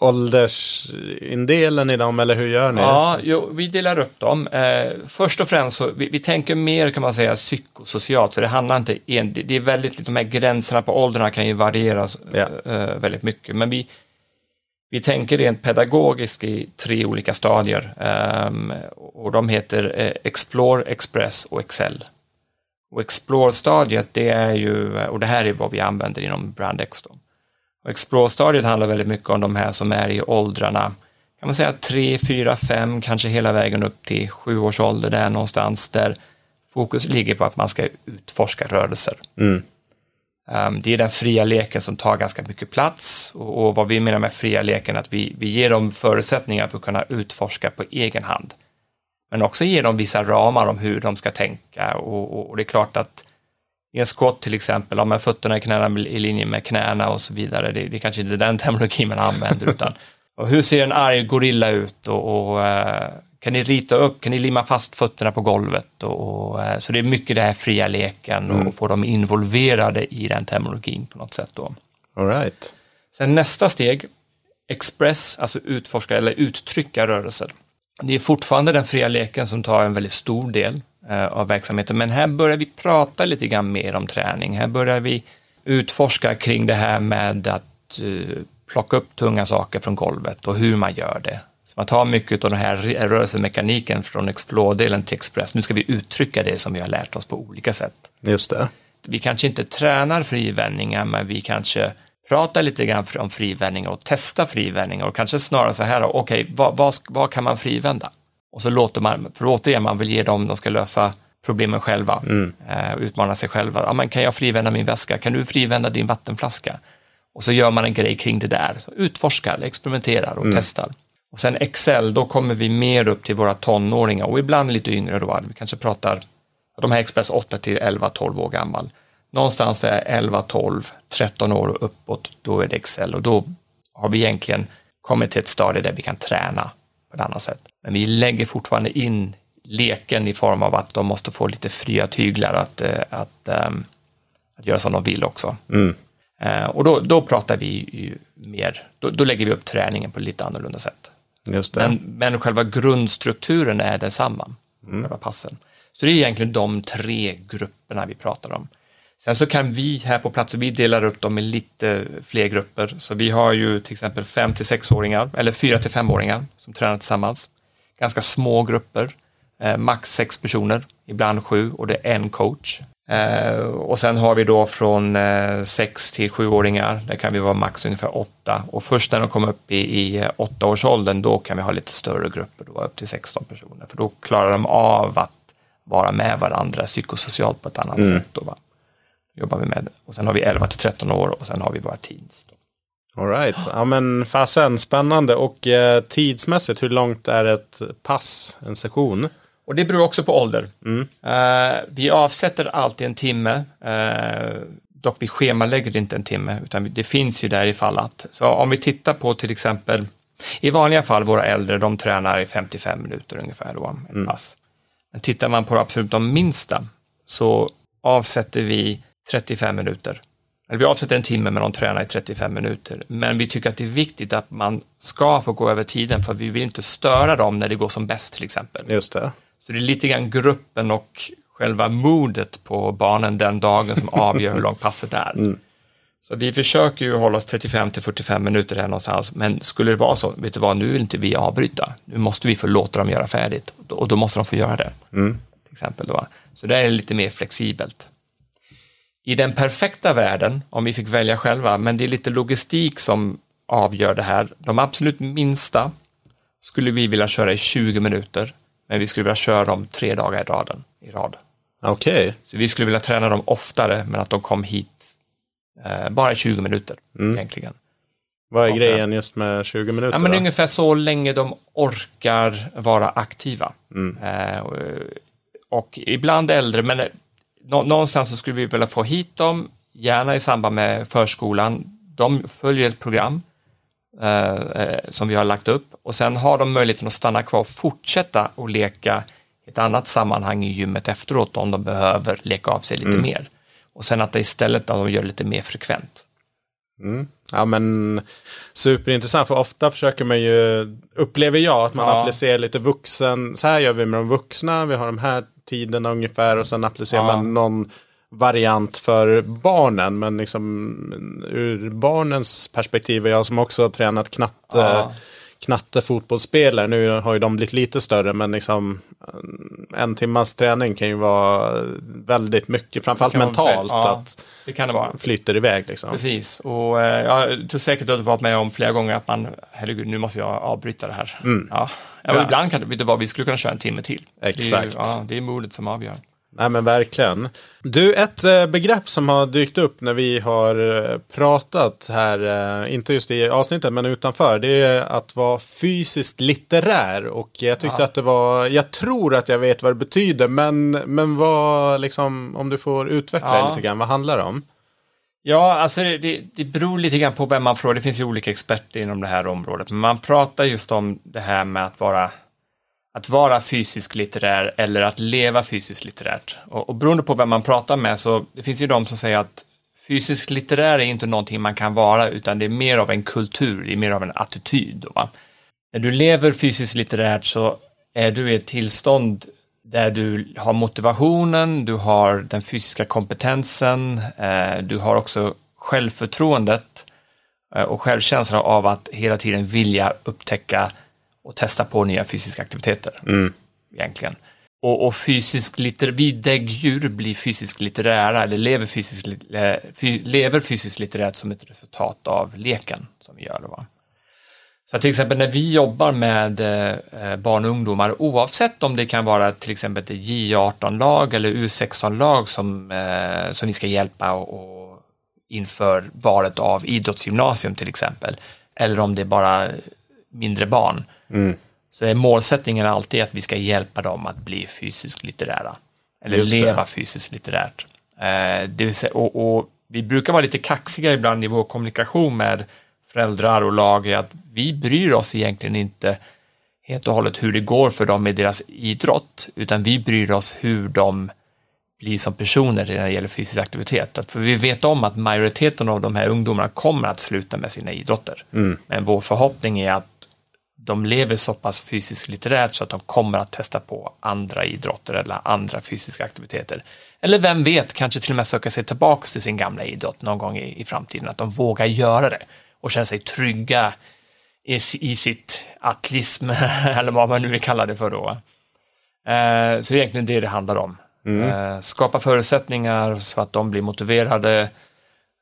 Åldersindelen i dem eller hur gör ni? Ja, jo, vi delar upp dem. Eh, först och främst så vi, vi tänker mer kan man säga psykosocialt, så det handlar inte en, det, det är väldigt, de här gränserna på åldrarna kan ju variera Ja. eh, väldigt mycket, men vi, vi tänker rent pedagogiskt i tre olika stadier ehm, och de heter eh, Explore, Express och Excel. Och Explore-stadiet, det är ju, och det här är vad vi använder inom BrandX då. Explore-stadiet handlar väldigt mycket om de här som är i åldrarna, kan man säga 3, 4, 5, kanske hela vägen upp till 7 års ålder där någonstans där fokus ligger på att man ska utforska rörelser. Mm. Um, det är den fria leken som tar ganska mycket plats och, och vad vi menar med fria leken är att vi, vi ger dem förutsättningar för att kunna utforska på egen hand. Men också ger dem vissa ramar om hur de ska tänka och, och, och det är klart att i en squat till exempel, om man fötterna i knäna i linje med knäna och så vidare, det, det kanske inte är den [LAUGHS] terminologin man använder utan och hur ser en arg gorilla ut och, och eh, kan ni rita upp, kan ni limma fast fötterna på golvet och, och eh, så det är mycket det här fria leken och få dem involverade i den terminologin på något sätt då. All right. Sen nästa steg, express, alltså utforska eller uttrycka rörelser. Det är fortfarande den fria leken som tar en väldigt stor del av verksamheten, men här börjar vi prata lite grann mer om träning. Här börjar vi utforska kring det här med att eh, plocka upp tunga saker från golvet och hur man gör det. Så man tar mycket av den här re- rörelsemekaniken från Explore-delen till Express. Nu ska vi uttrycka det som vi har lärt oss på olika sätt Just det. vi kanske inte tränar frivändningar, men vi kanske pratar lite grann om frivändningar och testar frivändningar och kanske snarare så här, okej, vad, vad, sk- vad kan man frivända? Och så låter man, för återigen, man vill ge dem, de ska lösa problemen själva, eh, utmana sig själva. Ja, men kan jag frivända min väska? Kan du frivända din vattenflaska? Och så gör man en grej kring det där, så utforskar, experimenterar och testar. Och sen Excel, då kommer vi mer upp till våra tonåringar och ibland lite yngre då, vi kanske pratar de här är Express 8 till 11, 12 år gammal. Någonstans där 11, 12, 13 år och uppåt, då är det Excel och då har vi egentligen kommit till ett stadie där vi kan träna ett annat sätt. Men vi lägger fortfarande in leken i form av att de måste få lite fria tyglar att, eh, att, ehm, att göra som de vill också. Eh, och då, då pratar vi mer, då, då lägger vi upp träningen på lite annorlunda sätt. Men, men själva grundstrukturen är densamma, Mm. själva passen. Så det är egentligen de tre grupperna vi pratar om. Sen så kan vi här på plats, vi delar upp dem i lite fler grupper. Så vi har ju till exempel fem till sexåringar eller fyra till femåringar som tränar tillsammans. Ganska små grupper, eh, max sex personer, ibland sju och det är en coach. Eh, och sen har vi då från eh, sex till sjuåringar, där kan vi vara max ungefär åtta. Och först när de kommer upp i, i eh, åttaårsåldern, då kan vi ha lite större grupper, då upp till 16 personer. För då klarar de av att vara med varandra psykosocialt på ett annat sätt. Då, va? Jobbar vi med. Och sen har vi 11 till 13 år och sen har vi våra teens. Då. All right. Ja men fasen, spännande. Och eh, tidsmässigt, hur långt är ett pass, en session? Och det beror också på ålder. Eh, vi avsätter alltid en timme. Uh, dock vi schemalägger inte en timme, utan det finns ju där ifall att. Så om vi tittar på till exempel, i vanliga fall våra äldre, de tränar i 55 minuter ungefär då, ett pass. Men tittar man på absolut de minsta så avsätter vi 35 minuter. Eller vi avsätter en timme men de tränar i 35 minuter. Men vi tycker att det är viktigt att man ska få gå över tiden för vi vill inte störa dem när det går som bäst till exempel. Just det. Så det är lite grann gruppen och själva modet på barnen den dagen som avgör hur långt passet är. Så vi försöker ju hålla oss 35 till 45 minuter här någonstans, men skulle det vara så, vet du vad, nu vill inte vi avbryta. Nu måste vi få låta dem göra färdigt och då måste de få göra det. Till exempel då. Så det är lite mer flexibelt. I den perfekta världen, om vi fick välja själva, men det är lite logistik som avgör det här. De absolut minsta skulle vi vilja köra i 20 minuter, men vi skulle vilja köra dem tre dagar i raden. I rad. Okej. Så vi skulle vilja träna dem oftare, men att de kom hit eh, bara i 20 minuter egentligen. Vad är Varför? grejen just med 20 minuter? Ja, men det är ungefär så länge de orkar vara aktiva. Eh, och, och ibland äldre, men nå- någonstans så skulle vi vilja få hit dem, gärna i samband med förskolan. De följer ett program eh, eh, som vi har lagt upp och sen har de möjligheten att stanna kvar och fortsätta att leka i ett annat sammanhang i gymmet efteråt om de behöver leka av sig lite mer. Och sen att det istället att de gör lite mer frekvent. Ja men superintressant för ofta försöker man ju, upplever jag, att man Ja. applicerar lite vuxen, så här gör vi med de vuxna, vi har de här tiderna ungefär och sen applicerar Ja. man någon variant för barnen. Men liksom ur barnens perspektiv, jag som också har tränat knatte, Ja. Knatte fotbollsspelare, nu har ju de blivit lite större men liksom en timmas träning kan ju vara väldigt mycket, framförallt vara mentalt, ja. att Det kan det vara. flyter iväg liksom. Precis, och eh, jag tror säkert att du har varit med om flera gånger att man, herregud, nu måste jag avbryta det här. Ja. Ja, Ja. ibland kan det, vad, vi skulle kunna köra en timme till. Det är, Exakt. ja, det är modet som avgör. Nej men verkligen. Du, ett eh, begrepp som har dykt upp när vi har eh, pratat här, eh, inte just i avsnittet men utanför, det är att vara fysiskt litterär. Och jag tyckte Ja. att det var, jag tror att jag vet vad det betyder, men, men vad, liksom, om du får utveckla Ja. lite grann, vad handlar det om? Ja, alltså det, det, det beror lite grann på vem man frågar. Det finns ju olika experter inom det här området. Men man pratar just om det här med att vara, att vara fysisk litterär eller att leva fysiskt litterärt. Och, och beroende på vem man pratar med så det finns ju de som säger att fysisk litterär är inte någonting man kan vara utan det är mer av en kultur, det är mer av en attityd. Då, va? När du lever fysiskt litterärt så är du i ett tillstånd där du har motivationen, du har den fysiska kompetensen, eh, du har också självförtroendet eh, och självkänslan av att hela tiden vilja upptäcka och testa på nya fysiska aktiviteter. Egentligen. Och, och fysisk litter, vi däggdjur blir fysiskt litterära eller lever fysiskt, eh, fy, lever fysiskt litterärt som ett resultat av leken som vi gör. Va? Så till exempel när vi jobbar med eh, barn och ungdomar, oavsett om det kan vara till exempel ett J18-lag eller U16-lag som, eh, som vi ska hjälpa och, och inför valet av idrottsgymnasium till exempel, eller om det är bara mindre barn, så är målsättningen alltid att vi ska hjälpa dem att bli fysiskt litterära, eller Just det. leva fysiskt litterärt. Eh, det vill säga, och, och vi brukar vara lite kaxiga ibland i vår kommunikation med föräldrar och lag, att vi bryr oss egentligen inte helt och hållet hur det går för dem i deras idrott, utan vi bryr oss hur de blir som personer när det gäller fysisk aktivitet. För vi vet om att majoriteten av de här ungdomarna kommer att sluta med sina idrotter. Men vår förhoppning är att de lever så pass fysiskt litterärt så att de kommer att testa på andra idrotter eller andra fysiska aktiviteter. Eller vem vet, kanske till och med söka sig tillbaks till sin gamla idrott någon gång i, i framtiden, att de vågar göra det och känna sig trygga i, i sitt atlism, [LAUGHS] eller vad man nu vill kalla det för då. Eh, så egentligen det det handlar om. Mm. Eh, skapa förutsättningar så att de blir motiverade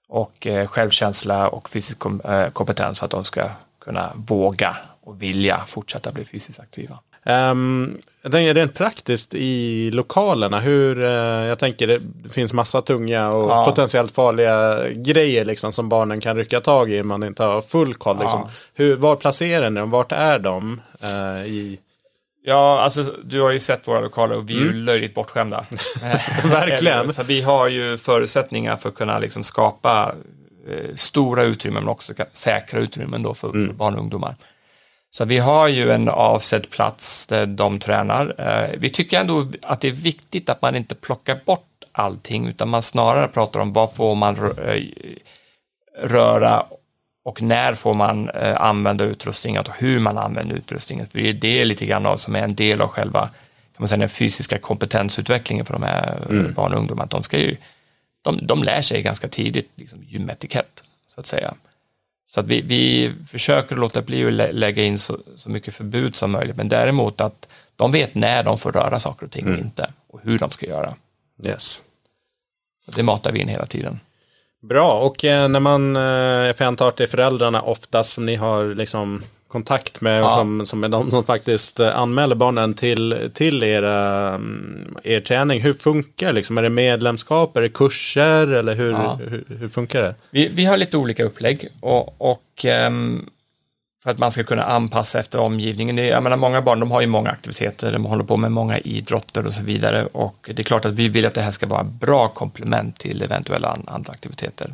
och eh, självkänsla och fysisk kom, eh, kompetens för att de ska kunna våga och vilja fortsätta bli fysiskt aktiva. Um, jag tänker rent praktiskt i lokalerna, hur, uh, jag tänker det finns massa tunga och ja. potentiellt farliga grejer liksom, som barnen kan rycka tag i om man inte har full koll. Liksom. Ja. Hur, var placerar ni dem? Vart är de? Uh, i... Ja, alltså du har ju sett våra lokaler och vi är mm. ju löjligt bortskämda. [LAUGHS] Verkligen. Så vi har ju förutsättningar för att kunna liksom skapa eh, stora utrymmen men också säkra utrymmen då för, mm. för barn och ungdomar. Så vi har ju en avsedd plats där de tränar. Eh, vi tycker ändå att det är viktigt att man inte plockar bort allting utan man snarare pratar om vad får man eh, röra och när får man eh, använda utrustningen och hur man använder utrustningen. För det är lite grann som är en del av själva kan man säga, den fysiska kompetensutvecklingen för de här mm. barn och ungdomar. de, ska ju, de, de lär sig ganska tidigt liksom, gymetikett, så att säga. Så att vi, vi försöker låta bli att lägga in så, så, mycket förbud som möjligt, men däremot att de vet när de får röra saker och ting mm. och inte och hur de ska göra. Yes. Så det matar vi in hela tiden. Bra, och eh, när man, eh, jag antar att det är föräldrarna oftast som ni har liksom kontakt med ja. som, som är de som faktiskt eh, anmäler barnen till, till era, mm, er träning. Hur funkar det? Liksom? Är det medlemskap, är det kurser eller hur, ja. hur, hur, funkar det? Vi, vi har lite olika upplägg och, och um, för att man ska kunna anpassa efter omgivningen. Det, jag menar, många barn de har ju många aktiviteter, de håller på med många idrotter och så vidare och det är klart att vi vill att det här ska vara bra komplement till eventuella andra aktiviteter.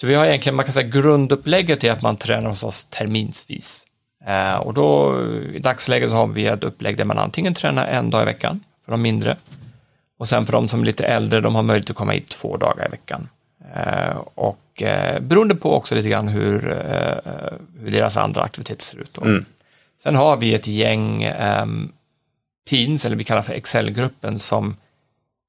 Så vi har egentligen, man kan säga grundupplägget är att man tränar hos oss terminsvis. Eh, och då i dagsläget så har vi ett upplägg där man antingen tränar en dag i veckan för de mindre och sen för de som är lite äldre, de har möjlighet att komma hit två dagar i veckan. Eh, och eh, beroende på också lite grann hur, eh, hur deras andra aktiviteter ser ut. Mm. Sen har vi ett gäng eh, teens, eller vi kallar för Excel-gruppen, som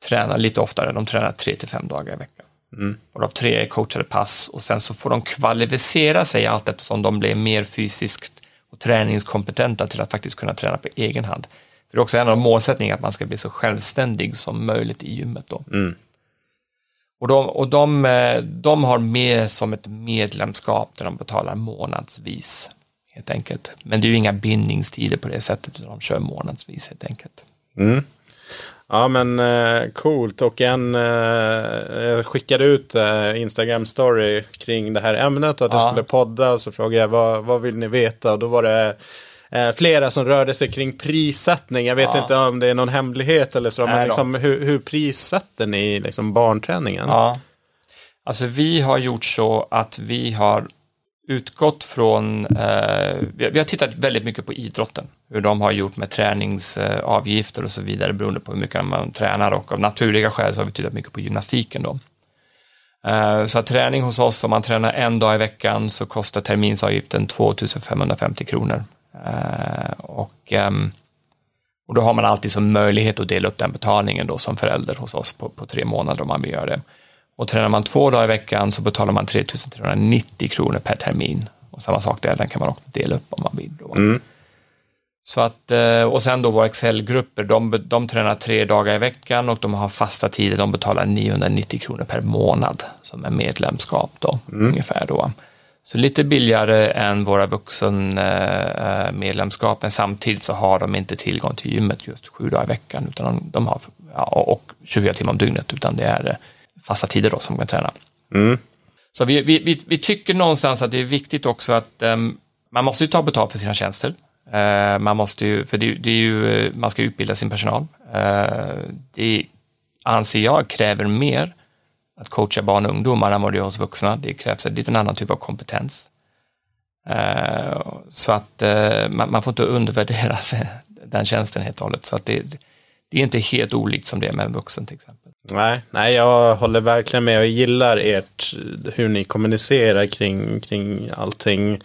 tränar lite oftare. De tränar tre till fem dagar i veckan. Mm. Och av tre coachade pass och sen så får de kvalificera sig allt eftersom de blir mer fysiskt och träningskompetenta till att faktiskt kunna träna på egen hand. För det är också en av målsättningarna att man ska bli så självständig som möjligt i gymmet. Då. Mm. Och, de, och de, eh, de har mer som ett medlemskap där de betalar månadsvis helt enkelt. Men det är ju inga bindningstider på det sättet, utan de kör månadsvis helt enkelt. Mm. Ja men eh, coolt och en eh, jag skickade ut eh, Instagram story kring det här ämnet och att ja. jag skulle podda och så frågade jag vad, vad vill ni veta och då var det eh, flera som rörde sig kring prissättning. Jag vet ja. inte om det är någon hemlighet eller så, Nej, men liksom, hur, hur prissätter ni liksom barnträningen? Ja. Alltså vi har gjort så att vi har utgått från, eh, vi har tittat väldigt mycket på idrotten, hur de har gjort med träningsavgifter och så vidare beroende på hur mycket man tränar och av naturliga skäl så har vi tittat mycket på gymnastiken då. Eh, så att träning hos oss, om man tränar en dag i veckan så kostar terminsavgiften 2550 kronor. Eh, och, ehm, och då har man alltid som möjlighet att dela upp den betalningen då som förälder hos oss på, på tre månader om man vill göra det. Och tränar man två dagar i veckan så betalar man 3390 kronor per termin. Och samma sak där, den kan man också dela upp om man vill. Mm. Så att, eh, och sen då våra Excel-grupper, de, de tränar tre dagar i veckan och de har fasta tider, de betalar 990 kronor per månad som är medlemskap då, mm. ungefär då. Så lite billigare än våra vuxenmedlemskap, eh, men samtidigt så har de inte tillgång till gymmet just sju dagar i veckan, utan de, de har, ja, och 24 timmar om dygnet, utan det är fasta tider då som kan träna. Mm. Så vi, vi, vi, vi, tycker någonstans att det är viktigt också att um, man måste ju ta betalt för sina tjänster. Uh, man måste ju, för det, det, är ju, man ska utbilda sin personal. Uh, det anser jag kräver mer att coacha barn och ungdomar än vad det gör hos vuxna. Det krävs en liten annan typ av kompetens. Uh, så att man, man, får inte undervärdera [LAUGHS] den tjänsten helt och hållet. Så att det, det är inte helt olikt som det är med en vuxen till exempel. Nej, nej, jag håller verkligen med och gillar ert, hur ni kommunicerar kring, kring allting.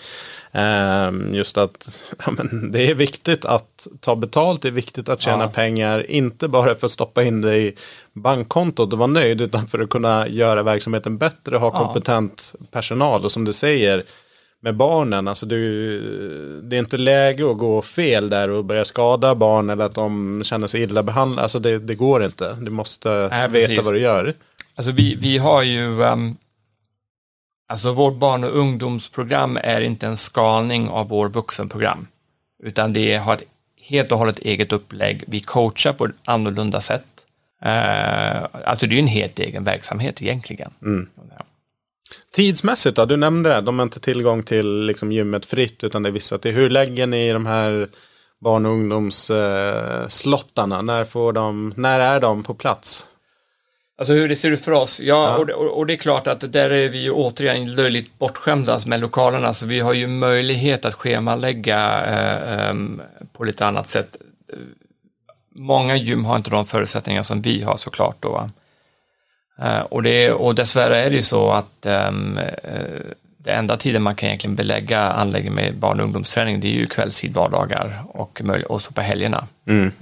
Ehm, just att [LAUGHS] ja, men det är viktigt att ta betalt, det är viktigt att tjäna Ja. pengar, inte bara för att stoppa in det i bankkontot och vara nöjd, utan för att kunna göra verksamheten bättre och ha Ja. kompetent personal. Och som du säger, med barnen, alltså du, det är inte läge att gå fel där och börja skada barn eller att de känner sig illa behandlade. Alltså det, det går inte, du måste Nej, veta vad du gör. Alltså vi, vi har ju, um, alltså vårt barn och ungdomsprogram är inte en skalning av vår vuxenprogram, utan det har ett helt och hållet eget upplägg. Vi coachar på ett annorlunda sätt. Uh, alltså det är ju en helt egen verksamhet egentligen. Ja. Tidsmässigt då, du nämnde det, de har inte tillgång till liksom, gymmet fritt utan det är vissa till. Hur lägger ni de här barn och ungdomsslottarna? när, får de, när är de på plats? Alltså hur det ser ut för oss? Ja, Ja. Och, det, och det är klart att där är vi ju återigen löjligt bortskämda med lokalerna, så vi har ju möjlighet att schemalägga eh, em, på lite annat sätt. Eh, Många gym har inte de förutsättningar som vi har såklart då. va. Eh, och, det, och dessvärre är det ju så att eh, det enda tiden man kan egentligen belägga anläggningen med barn och ungdomsträning, det är ju kvällstid, vardagar och, och så på helgerna.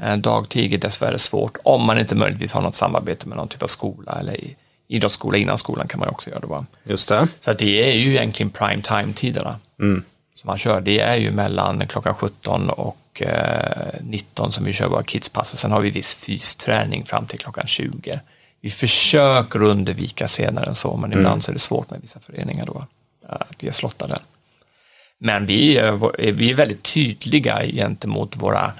Eh, Dagtid är dessvärre svårt, om man inte möjligtvis har något samarbete med någon typ av skola eller i, idrottsskola innan skolan kan man också göra det. Va? Just det. Så att det är ju egentligen prime time-tiderna som man kör. Det är ju mellan klockan 17 och eh, 19 som vi kör våra kidspass sen har vi viss fysträning fram till klockan 20. Vi försöker undvika senare än så, men ibland så är det svårt med vissa föreningar då, att ge slottar. Men vi, är- vi är väldigt tydliga gentemot våra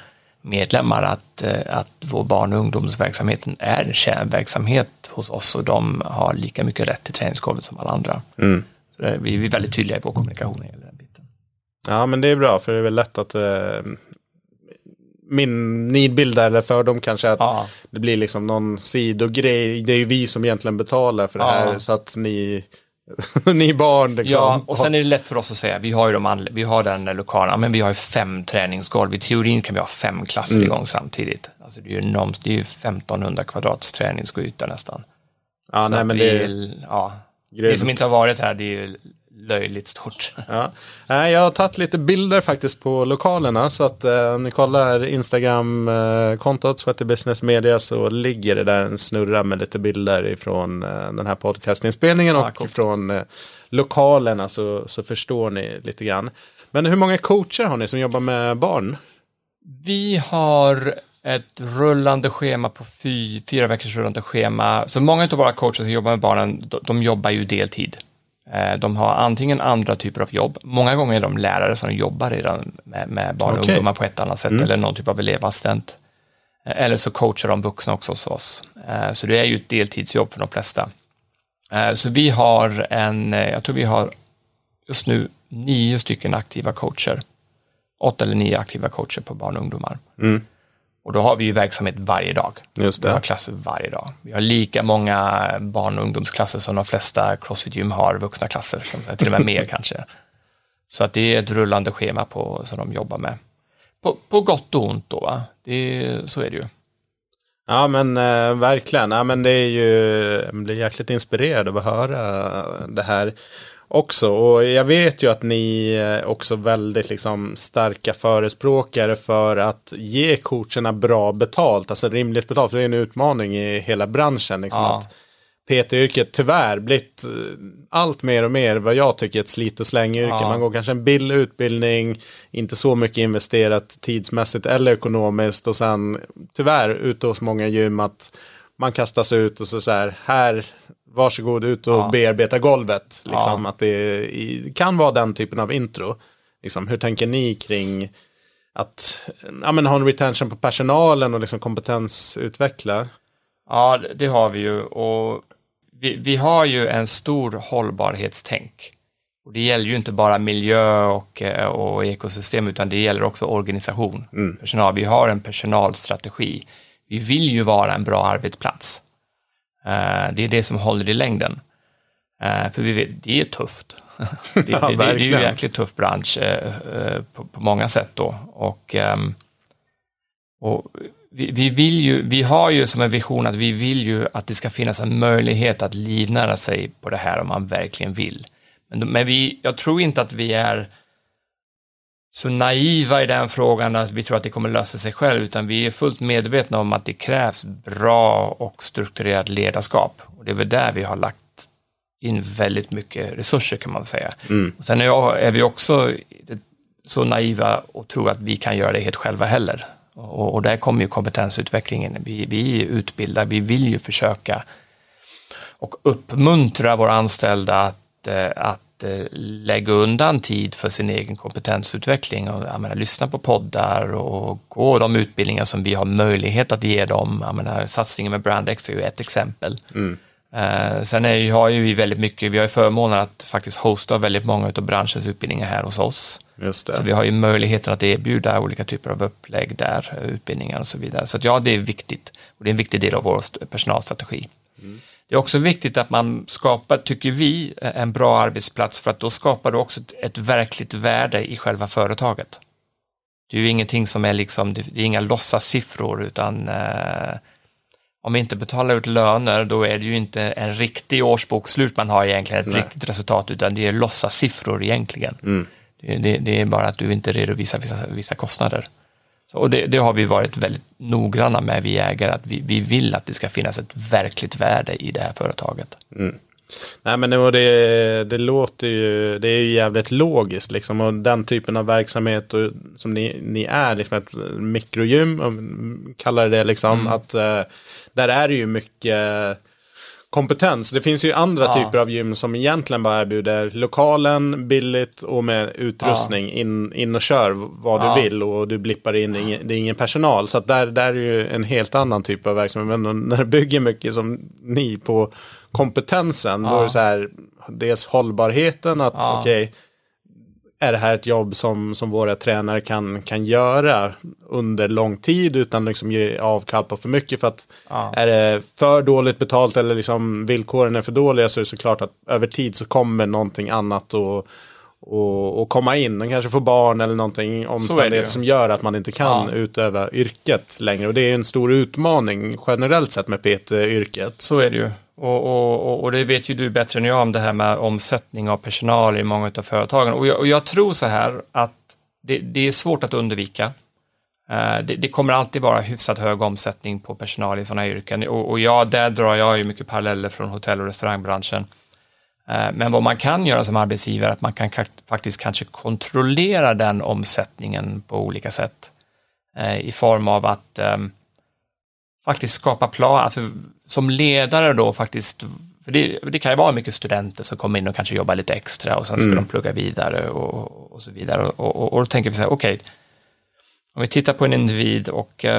medlemmar att, att vår barn och ungdomsverksamheten är en kärnverksamhet hos oss och de har lika mycket rätt till träningsgolvet som alla andra. Så det- vi vi är väldigt tydliga i vår kommunikation när det gäller den biten. Ja men det är bra för det är väl lätt att eh, min nidbild eller fördom kanske att Ja. det blir liksom någon sidogrej. Det är ju vi som egentligen betalar för det Ja. här så att ni, [LAUGHS] ni barn liksom. Ja, och sen är det lätt för oss att säga, vi har ju de vi har den lokalen, men vi har ju fem träningsgolv. I teorin kan vi ha fem klasser Mm. igång samtidigt. Alltså det är ju, enormt, det är ju 1500 kvadrats träningsyta nästan. ja, Så nej, men det är ja, grymt. Ni som inte har varit här, det är ju löjligt stort. Ja. Jag har tagit lite bilder faktiskt på lokalerna så att eh, om ni kollar Instagram-kontot Sweaty Business Media så ligger det där en snurra med lite bilder ifrån eh, den här podcastinspelningen och coolt. från eh, lokalerna så, så förstår ni lite grann. Men hur många coacher har ni som jobbar med barn? Vi har ett rullande schema på fy, fyra veckors rullande schema. Så många av våra coacher som jobbar med barnen, de, de jobbar ju deltid. Eh, De har antingen andra typer av jobb, många gånger är de lärare som jobbar redan med, med barn och Okej. ungdomar på ett annat sätt, eller någon typ av elevassistent. Eh, Eller så coachar de vuxna också hos oss. Eh, Så det är ju ett deltidsjobb för de flesta. Så vi har en, jag tror vi har just nu nio stycken aktiva coacher. Åtta eller nio aktiva coacher på barn och ungdomar. Och då har vi ju verksamhet varje dag. Just Vi har det. klasser varje dag. Vi har lika många barn och ungdomsklasser som de flesta crossfit-gym har vuxna klasser, kan man säga. till och med mer [LAUGHS] kanske. Så att det är ett rullande schema på, som de jobbar med. På, på gott och ont då, va? det så är det ju. Ja men eh, verkligen. Ja, men det är ju, jag blir jäkligt inspirerad av att höra det här också. Och jag vet ju att ni är också väldigt liksom starka förespråkare för att ge coacherna bra betalt, alltså rimligt betalt. För det är en utmaning i hela branschen. Liksom, Ja. att PT-yrket tyvärr blivit eh, allt mer och mer vad jag tycker ett slit och släng-yrke. Ja. Man går kanske en billig utbildning, inte så mycket investerat tidsmässigt eller ekonomiskt och sen tyvärr ute hos många gym att man kastas ut och så, så här, här varsågod ut och Ja. bearbeta golvet. Liksom, Ja. Att det kan vara den typen av intro. Liksom, hur tänker ni kring att ja, men ha en retention på personalen och liksom kompetensutveckla? Ja, det- har vi ju. Och vi, vi har ju en stor hållbarhetstänk. Och det gäller ju inte bara miljö och, eh, och ekosystem, utan det gäller också organisation. Personal. Vi har en personalstrategi. Vi vill ju vara en bra arbetsplats. Eh, Det är det som håller i längden. Eh, För vi vet, det är tufft. [LAUGHS] Det, det, det, det är ju en jäkligt tuff bransch eh, på, på många sätt då. Och, ehm, och vi, vi, vill ju, vi har ju som en vision att vi vill ju att det ska finnas en möjlighet att livnära sig på det här om man verkligen vill. Men, men vi, jag tror inte att vi är så naiva i den frågan att vi tror att det kommer lösa sig själv, utan vi är fullt medvetna om att det krävs bra och strukturerat ledarskap. Och det är väl där vi har lagt in väldigt mycket resurser kan man säga. Mm. Och sen är, vi också så naiva och tror att vi kan göra det helt själva heller. Och, och där kommer ju kompetensutvecklingen. Vi, vi utbildar, vi vill ju försöka och uppmuntra våra anställda att, eh, att eh, lägga undan tid för sin egen kompetensutveckling och menar, lyssna på poddar och gå de utbildningar som vi har möjlighet att ge dem. Jag menar, satsningen med Brandex är ju ett exempel. Mm. Eh, sen är, har ju vi väldigt mycket, vi har ju förmånen att faktiskt hosta väldigt många av branschens utbildningar här hos oss. Så vi har ju möjligheten att erbjuda olika typer av upplägg där, utbildningar och så vidare. Så ja, det är viktigt och det är en viktig del av vår personalstrategi. Mm. Det är också viktigt att man skapar, tycker vi, en bra arbetsplats för att då skapar du också ett, ett verkligt värde i själva företaget. Det är ju ingenting som är liksom, det är inga låtsassiffror utan eh, om vi inte betalar ut löner, då är det ju inte en riktig årsbokslut man har egentligen, ett Nej. riktigt resultat, utan det är låtsassiffror egentligen. Mm. Det, det, det, är bara att du inte redovisar vissa, vissa kostnader. Och det, det, har vi varit väldigt noggranna med, vi ägare, att vi, vi vill att det ska finnas ett verkligt värde i det här företaget. Mm. Nej men det, det, det låter ju, det är ju jävligt logiskt liksom och den typen av verksamhet och, som ni, ni är, liksom ett mikrogym, kallar det liksom, mm. att uh, där är det ju mycket kompetens. Det finns ju andra ja. typer av gym som egentligen bara erbjuder lokalen billigt och med utrustning. Ja. In, in och kör vad ja. du vill och du blippar in, det är ingen personal. Så där, där är ju en helt annan typ av verksamhet. Men när du bygger mycket som ni på kompetensen, då är det så här, dels hållbarheten, att okej, okay, är det här ett jobb som, som våra tränare kan, kan göra under lång tid utan liksom ge avkall på för mycket för att ja. är det för dåligt betalt eller liksom villkoren är för dåliga så är det såklart att över tid så kommer någonting annat och, och, och komma in. De kanske får barn eller någonting omständigheter som gör att man inte kan ja. utöva yrket längre och det är en stor utmaning generellt sett med PT-yrket. Så är det ju. Och, och, och, det vet ju du bättre än jag om det här med omsättning av personal i många av företagen. Och jag, och jag tror så här att det, det, är svårt att undvika. Eh, det, det, kommer alltid vara hyfsat hög omsättning på personal i sådana yrken. Och, och ja, där drar jag ju mycket paralleller från hotell och restaurangbranschen. Eh, men vad man kan göra som arbetsgivare är att man kan faktiskt kanske kontrollera den omsättningen på olika sätt. Eh, I form av att ehm, faktiskt skapa plan, alltså som ledare då faktiskt, för det, det, kan ju vara mycket studenter som kommer in och kanske jobbar lite extra och sen ska mm. de plugga vidare och, och så vidare. Och, och, och, då tänker vi så här, okej, okay, om vi tittar på en individ och uh,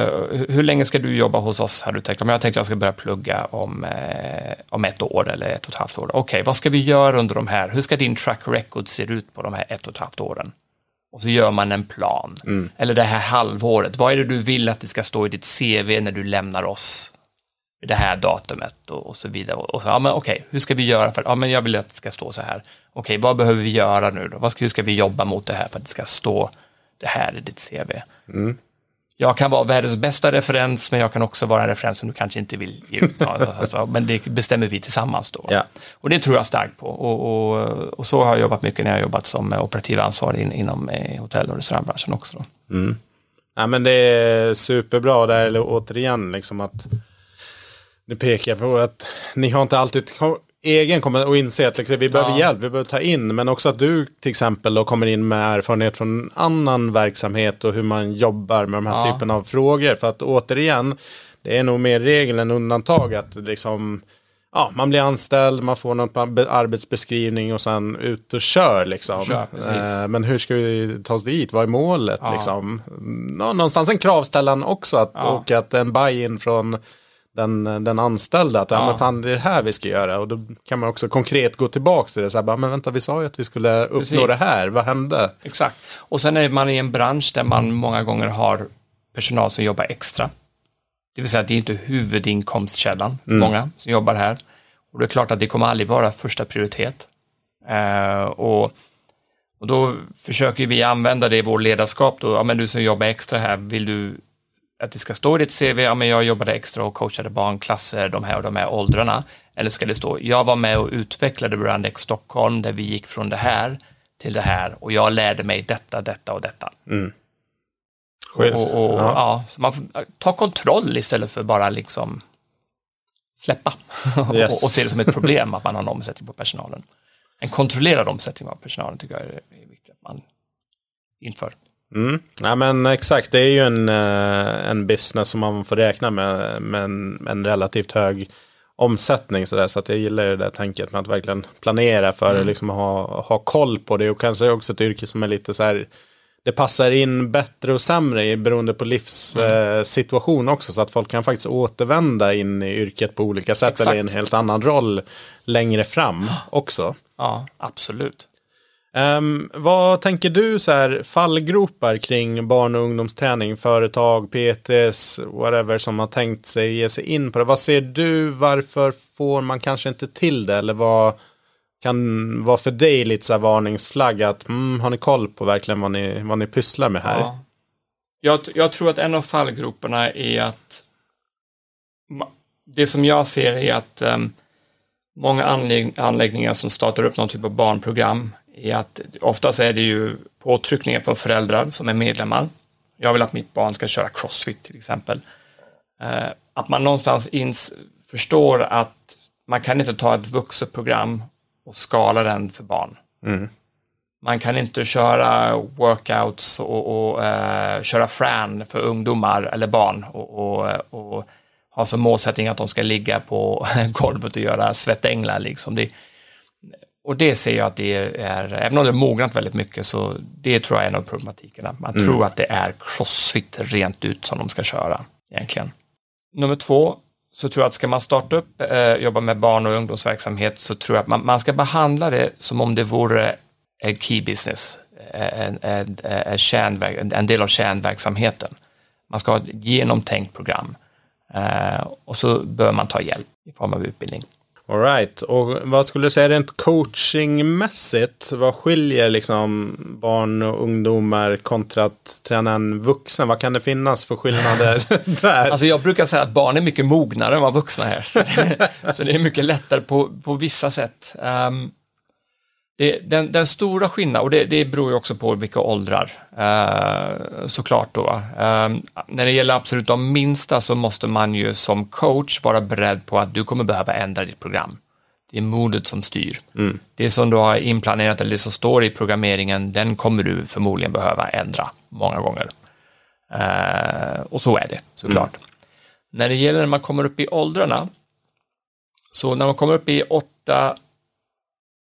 hur länge ska du jobba hos oss har du tänkt? Om jag tänkte att jag ska börja plugga om, uh, om ett år eller ett och ett halvt år. Okej, okay, vad ska vi göra under de här? Hur ska din track record se ut på de här ett och ett halvt åren? Och så gör man en plan. Mm. Eller det här halvåret, vad är det du vill att det ska stå i ditt CV när du lämnar oss det här datumet och, och så vidare. Och så, ja men okej, okay, hur ska vi göra för ja men jag vill att det ska stå så här. Okej, okay, vad behöver vi göra nu då? Vad ska, hur ska vi jobba mot det här för att det ska stå det här i ditt CV? Mm. Jag kan vara världens bästa referens, men jag kan också vara en referens som du kanske inte vill ge ut. [LAUGHS] alltså, men det bestämmer vi tillsammans då. Ja. Och det tror jag starkt på. Och, och, och, så har jag jobbat mycket när jag jobbat som operativ ansvarig in, inom eh, hotell och restaurangbranschen också. Då. Mm. Ja, men det är superbra där, återigen, liksom att det pekar på att ni har inte alltid egen kommer att inse att liksom, vi behöver ja. hjälp, vi behöver ta in, men också att du till exempel då kommer in med erfarenhet från annan verksamhet och hur man jobbar med de här ja. typen av frågor. För att återigen, det är nog mer regel än undantag att liksom, ja, man blir anställd, man får någon arbetsbeskrivning och sen ut och kör liksom. Kör, eh, men hur ska vi ta oss dit? Vad är målet ja. liksom? Någonstans en kravställan också att, och att en buy-in från den, den anställda. Att ja. men fan, det är det här vi ska göra. Och då kan man också konkret gå tillbaka till det. Så här, bara, men vänta, vi sa ju att vi skulle uppnå Precis. det här. Vad hände? Exakt. Och sen är man i en bransch där man många gånger har personal som jobbar extra. Det vill säga att det är inte huvudinkomstkällan, mm. många som jobbar här. Och det är klart att det kommer aldrig vara första prioritet. Uh, och, och då försöker vi använda det i vår ledarskap. Då, ja, men du som jobbar extra här, vill du att det ska stå i ditt CV, ja men jag jobbade extra och coachade barnklasser de här och de här åldrarna. Eller ska det stå, jag var med och utvecklade Brandex Stockholm där vi gick från det här till det här och jag lärde mig detta, detta och detta. Mm. Och, och, och, Ja. ja. så man får ta kontroll istället för bara liksom släppa [LAUGHS] Yes. och, och se det som ett problem att man har en omsättning på personalen. En kontrollerad omsättning av personalen tycker jag är viktigt att man inför. Mm. Ja, men exakt, det är ju en, eh, en business som man får räkna med, med en, en relativt hög omsättning. Så, där, så att jag gillar det där tänket med att verkligen planera för det, liksom ha, ha koll på det. Och kanske också ett yrke som är lite så här, det passar in bättre och sämre beroende på livssituation också. Så att folk kan faktiskt återvända in i yrket på olika sätt Exakt. eller i en helt annan roll längre fram [GASPS] också. Ja, absolut. Um, vad tänker du så här fallgropar kring barn och ungdomsträning, företag, PTs, whatever som har tänkt sig ge sig in på det? Vad ser du, varför får man kanske inte till det? Eller vad kan vara för dig lite så här varningsflagg att mm, har ni koll på verkligen vad ni, vad ni pysslar med här? Ja. Jag, jag tror att en av fallgroparna är att det som jag ser är att um, många anlägg, anläggningar som startar upp någon typ av barnprogram är att oftast är det ju påtryckningar från föräldrar som är medlemmar. Jag vill att mitt barn ska köra crossfit till exempel. Eh, att man någonstans ins, förstår att man kan inte ta ett vuxet program och skala den för barn. Man kan inte köra workouts och, och eh, köra fran för ungdomar eller barn och, och, och ha som målsättning att de ska ligga på [LAUGHS] golvet och göra svettänglar. Liksom. Det, och det ser jag att det är, även om det är mognat väldigt mycket, så det tror jag är en av problematikerna. Man tror att det är crossfit rent ut som de ska köra egentligen. Nummer två, så tror jag att ska man starta upp, eh, jobba med barn och ungdomsverksamhet, så tror jag att man, man ska behandla det som om det vore en key business, en, en, en, en- en del av kärnverksamheten. Man ska ha ett genomtänkt program eh, och så bör man ta hjälp i form av utbildning. All right. Och vad skulle du säga rent coachingmässigt? Vad skiljer liksom barn och ungdomar kontra att träna en vuxen? Vad kan det finnas för skillnader [LAUGHS] där? Alltså jag brukar säga att barn är mycket mognare än vad vuxna är. Så [LAUGHS] det, så det är mycket lättare på, på vissa sätt. Ehm, det, den, den stora skillnaden, och det, det beror ju också på vilka åldrar, uh, såklart då. Ehm, när det gäller absolut de minsta så måste man ju som coach vara beredd på att du kommer behöva ändra ditt program. Det är modet som styr. Det som du har inplanerat eller det som står i programmeringen, den kommer du förmodligen behöva ändra många gånger. Eh, och så är det såklart. När det gäller när man kommer upp i åldrarna, så när man kommer upp i 8,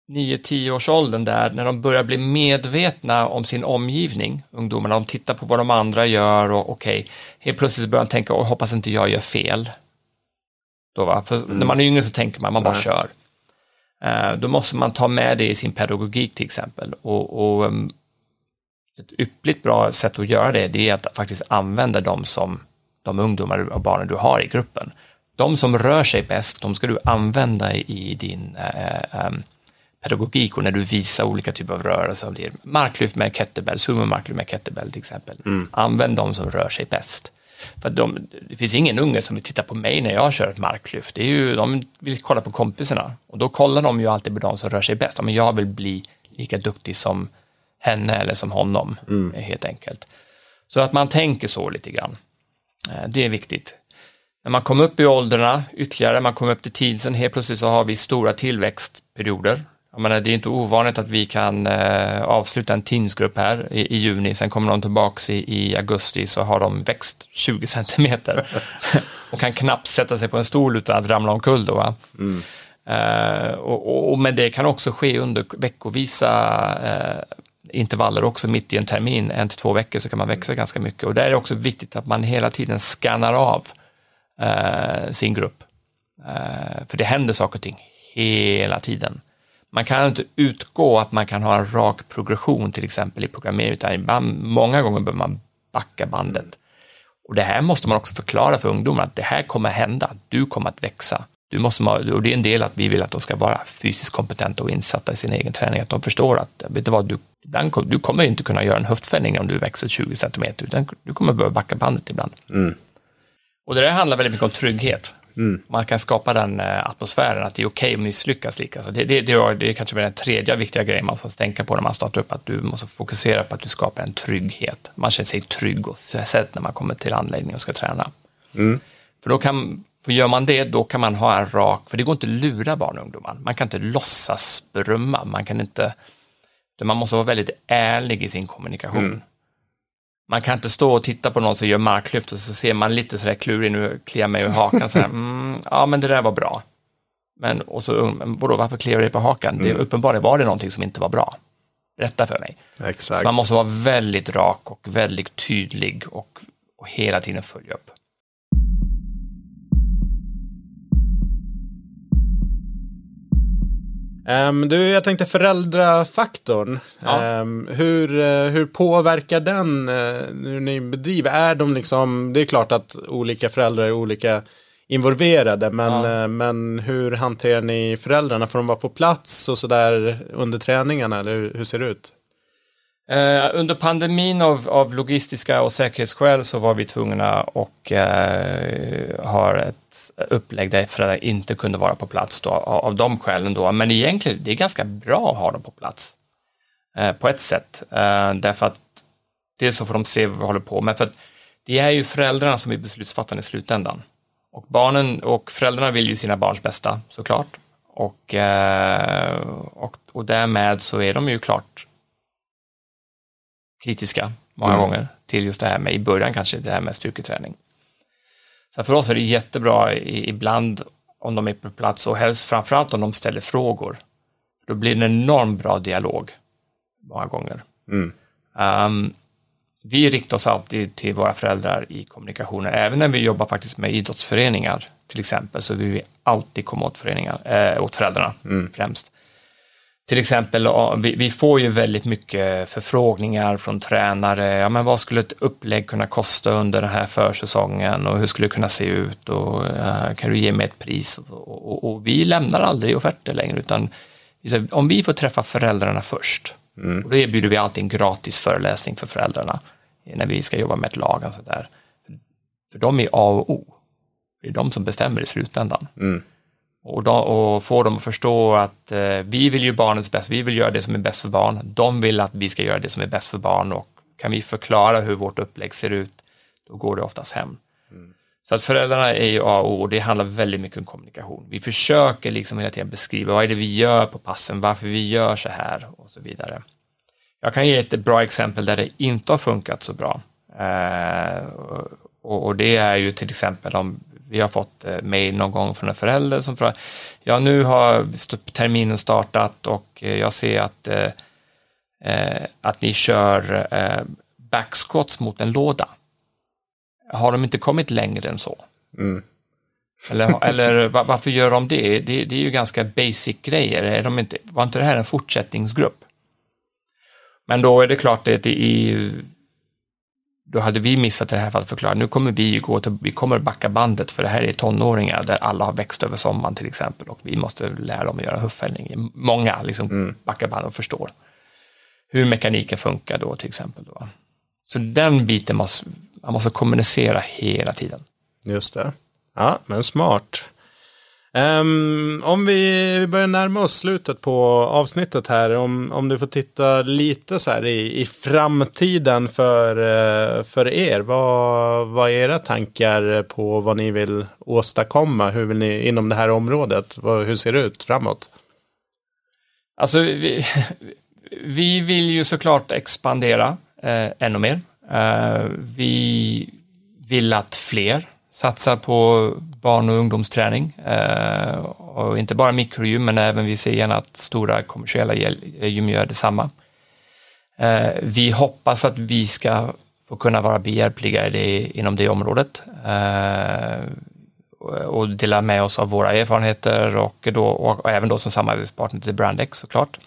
9, 10 års åldern där, när de börjar bli medvetna om sin omgivning, ungdomarna, de tittar på vad de andra gör och okej, helt plötsligt börjar de tänka, "Åh, hoppas inte jag gör fel. Då, va? För när man är yngre så tänker man, man bara Nej. kör. Eh, då måste man ta med det i sin pedagogik till exempel. Och, och ehm, ett yppligt bra sätt att göra det, det är att faktiskt använda dem som de ungdomar och barnen du har i gruppen. De som rör sig bäst, de ska du använda i din eh, em, pedagogik och när du visar olika typer av rörelser. om det Marklyft med kettlebell, sumo marklyft med kettlebell till exempel. Använd de som rör sig bäst. För de, det finns ingen unge som vill titta på mig när jag kör ett marklyft. Det är ju, de vill kolla på kompisarna och då kollar de ju alltid på de som rör sig bäst. Men jag vill bli lika duktig som henne eller som honom, eh, helt enkelt. Så att man tänker så lite grann. Eh, Det är viktigt. När man kommer upp i åldrarna ytterligare, man kommer upp till tidsen, helt plötsligt så har vi stora tillväxtperioder. Jag menar, det är inte ovanligt att vi kan eh, avsluta en teensgrupp här i, i juni, sen kommer de tillbaks i, i augusti så har de växt 20 centimeter [LAUGHS] och kan knappt sätta sig på en stol utan att ramla omkull. Då, va? Eh, och, och, och med det kan också ske under veckovisa eh, intervaller också mitt i en termin, en till två veckor så kan man växa ganska mycket. Och där är det också viktigt att man hela tiden skannar av eh, sin grupp. Eh, för det händer saker och ting hela tiden. Man kan inte utgå att man kan ha en rak progression till exempel i programmering, utan ibland, många gånger behöver man backa bandet. Och det här måste man också förklara för ungdomar, att det här kommer hända, du kommer att växa. Du måste, och det är en del att vi vill att de ska vara fysiskt kompetenta och insatta i sin egen träning, att de förstår att, vet du vad, du, ibland, du kommer inte kunna göra en höftfällning om du växer 20 centimeter, utan du kommer behöva backa bandet ibland. Och det där handlar väldigt mycket om trygghet. Mm. Man kan skapa den eh, atmosfären att det är okej okay att misslyckas. Lika. Så det, det, det, det är kanske den tredje viktiga grejen man får tänka på när man startar upp, att du måste fokusera på att du skapar en trygghet. Man känner sig trygg och sedd när man kommer till anläggningen och ska träna. Mm. För då kan, för gör man det, då kan man ha en rak, för det går inte att lura barn och ungdomar. Man kan inte låtsas berömma, man kan inte, man måste vara väldigt ärlig i sin kommunikation. Mm. Man kan inte stå och titta på någon som gör marklyft och så ser man lite sådär klurig nu, kliar mig i hakan så här, [LAUGHS] mm, ja men det där var bra. Men, och så, vadå, varför kliar du dig på hakan? Mm. Det, uppenbarligen var det någonting som inte var bra. Berätta för mig. Exakt. man måste vara väldigt rak och väldigt tydlig och, och hela tiden följa upp. Um, du, jag tänkte föräldrafaktorn. Ja. Um, hur, uh, hur påverkar den uh, hur ni bedriver? Är de liksom, det är klart att olika föräldrar är olika involverade, men, ja. uh, men hur hanterar ni föräldrarna? Får de vara på plats och sådär under träningarna, eller hur, hur ser det ut? Eh, under pandemin av, av, logistiska och säkerhetsskäl så var vi tvungna och eh, ha ett upplägg där föräldrar inte kunde vara på plats då, av, av de skälen. Då. Men egentligen, det är ganska bra att ha dem på plats eh, på ett sätt. Eh, därför att dels så får de se vad vi håller på med. För att det är ju föräldrarna som är beslutsfattande i slutändan. Och barnen och föräldrarna vill ju sina barns bästa såklart. Och, eh, och, och därmed så är de ju klart kritiska många mm. gånger till just det här med, i början kanske, det här med styrketräning. Så för oss är det jättebra ibland om de är på plats och helst framförallt om de ställer frågor. Då blir det en enormt bra dialog många gånger. Mm. Um, vi riktar oss alltid till våra föräldrar i kommunikationen, även när vi jobbar faktiskt med idrottsföreningar till exempel, så vill vi alltid komma åt, föreningar, äh, åt föräldrarna mm. främst. Till exempel, vi får ju väldigt mycket förfrågningar från tränare. Ja, men vad skulle ett upplägg kunna kosta under den här försäsongen och hur skulle det kunna se ut och uh, kan du ge mig ett pris? Och, och, och, vi lämnar aldrig offerter längre utan om vi får träffa föräldrarna först, mm. och då erbjuder vi alltid en gratis föreläsning för föräldrarna när vi ska jobba med ett lag. Och så där. För de är A och O. Det är de som bestämmer i slutändan. Mm och, då, och få dem att förstå att eh, vi vill ju barnets bästa, vi vill göra det som är bäst för barn, de vill att vi ska göra det som är bäst för barn och kan vi förklara hur vårt upplägg ser ut, då går det oftast hem. Mm. Så att föräldrarna är ju A och O och det handlar väldigt mycket om kommunikation. Vi försöker liksom hela tiden beskriva vad är det vi gör på passen, varför vi gör så här och så vidare. Jag kan ge ett bra exempel där det inte har funkat så bra. Eh, och, och, det är ju till exempel om vi har fått eh, mejl någon gång från en förälder som frågar, ja nu har terminen startat och eh, jag ser att, eh, att ni kör backsquats mot en låda. Har de inte kommit längre än så? Mm. Eller, eller varför gör de det? det? det? är ju ganska basic grejer. Är de inte, var inte det här en fortsättningsgrupp? Men då är det klart att det är då hade vi missat det här för att förklara, nu kommer vi gå till, vi kommer backa bandet för det här är tonåringar där alla har växt över sommaren till exempel och vi måste lära dem att göra höftfällning. Många liksom mm. backar bandet och förstår hur mekaniken funkar då till exempel. Då. Så den biten måste, man måste kommunicera hela tiden. Just det. Ja, men smart. Um, om vi börjar närma oss slutet på avsnittet här, om, om du får titta lite så här i, i framtiden för, uh, för er. Vad, vad är era tankar på vad ni vill åstadkomma? Hur vill ni inom det här området? Vad, hur ser det ut framåt? Alltså, vi, vi vill ju såklart expandera eh, ännu mer. Eh, vi vill att fler satsar på barn och ungdomsträning. Eh, och inte bara mikrogym, men även vi ser gärna att stora kommersiella gym gör detsamma. Eh, vi hoppas att vi ska få kunna vara behjälpliga inom det området eh, och dela med oss av våra erfarenheter och, då, och även då som samarbetspartner till Brandex såklart.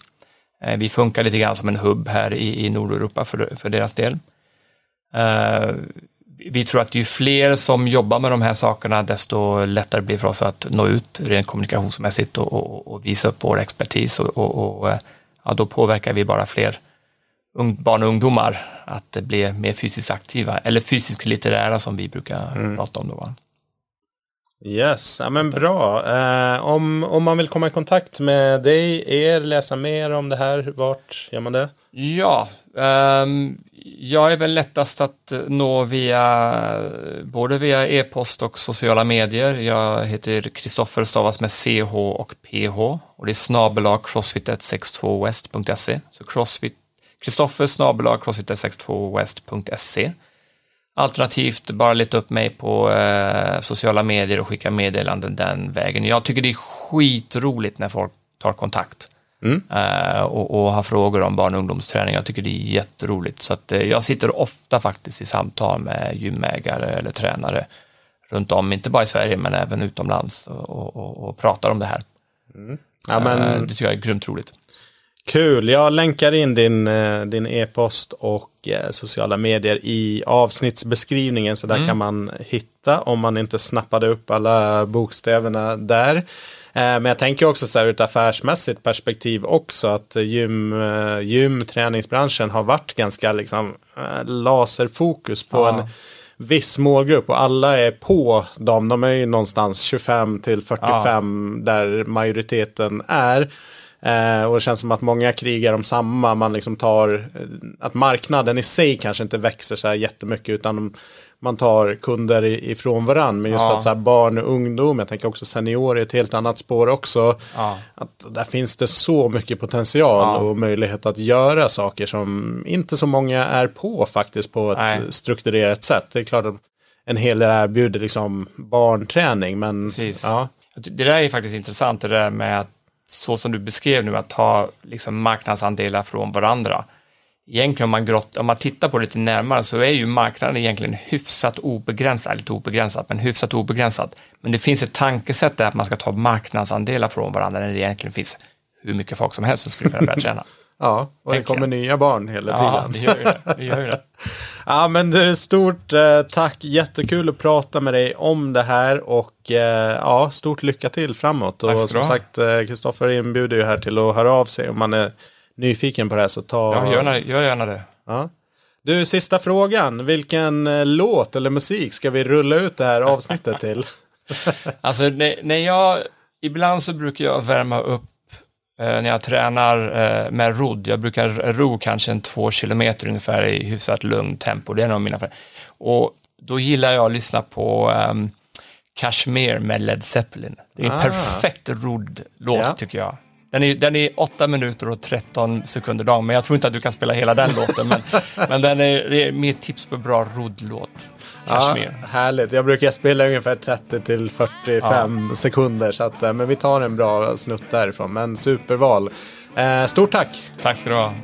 Vi funkar lite grann som en hubb här i, i Nordeuropa för, för deras del vi tror att ju fler som jobbar med de här sakerna, desto lättare blir det för oss att nå ut rent kommunikationsmässigt och, och, och visa upp vår expertis och, och, ja, då påverkar vi bara fler barn och ungdomar att bli mer fysiskt aktiva eller fysiskt litterära som vi brukar mm. prata om. Då, Yes, ja, men bra. Eh, om, om man vill komma i kontakt med dig, er, läsa mer om det här, vart gör man det? Ja, um, jag är väl lättast att nå via både via e-post och sociala medier. Jag heter Kristoffer stavas med CH och PH och det är snabela crossfit162west.se. Så crossfit Kristoffer snabela crossfit162west.se. Alternativt bara leta upp mig på eh, sociala medier och skicka meddelanden den vägen. Jag tycker det är skitroligt när folk tar kontakt. Mm. Uh, och, och har frågor om barn och ungdomsträning. Jag tycker det är jätteroligt. Så att, uh, jag sitter ofta faktiskt i samtal med gymägare eller tränare runt om, inte bara i Sverige men även utomlands och, och, och pratar om det här. Mm. Ja, men... Uh, det tycker jag är grymt roligt. Kul, jag länkar in din, din e-post och sociala medier i avsnittsbeskrivningen så där mm. kan man hitta om man inte snappade upp alla bokstäverna där. Eh, men jag tänker också så här ur ett affärsmässigt perspektiv också att gym, eh, gym träningsbranschen har varit ganska liksom eh, laserfokus på ja. en viss målgrupp och alla är på dem. De är ju någonstans 25 till 45 ja. där majoriteten är. Eh, och det känns som att många krigar om samma. Man liksom tar att marknaden i sig kanske inte växer så här jättemycket utan de, man tar kunder ifrån varandra. Men just ja. att så barn och ungdom, jag tänker också seniorer, ett helt annat spår också. Ja. Att där finns det så mycket potential ja. och möjlighet att göra saker som inte så många är på faktiskt på ett Nej. strukturerat sätt. Det är klart att en hel del erbjuder liksom barnträning, men Precis. ja. Det där är faktiskt intressant, det där med att så som du beskrev nu, att ta liksom marknadsandelar från varandra egentligen om man, grott, om man tittar på det lite närmare så är ju marknaden egentligen hyfsat obegränsad, lite obegränsat, men hyfsat obegränsad. Men det finns ett tankesätt där att man ska ta marknadsandelar från varandra när det egentligen finns hur mycket folk som helst som skulle kunna börja [LAUGHS] träna. ja, och det kommer nya barn hela tiden. Ja, det gör ju det. det, gör ju det. [LAUGHS] ja, men det stort eh, tack, jättekul att prata med dig om det här och eh, ja, stort lycka till framåt. Och som sagt, Kristoffer eh, inbjuder ju här till att höra av sig om man är nyfiken på det här så ta... Ja, gör, gör gärna det. Ja. Du, sista frågan. Vilken eh, låt eller musik ska vi rulla ut det här avsnittet till? [LAUGHS] alltså, när, när jag... Ibland så brukar jag värma upp eh, när jag tränar eh, med rodd. Jag brukar ro kanske en två kilometer ungefär i hyfsat lugnt tempo. Det är en av mina... Och då gillar jag att lyssna på um, Kashmir med Led Zeppelin. Det är en ah. perfekt roddlåt ja. tycker jag. Den är, den är 8 minuter och 13 sekunder lång, men jag tror inte att du kan spela hela den låten. Men, [LAUGHS] men den är, det är mitt tips på bra roddlåt. Ja, härligt. Jag brukar spela ungefär 30 till 45 ja. sekunder, så att, eh, men vi tar en bra snutt därifrån. Men superval. Eh, stort tack! Tack ska du ha.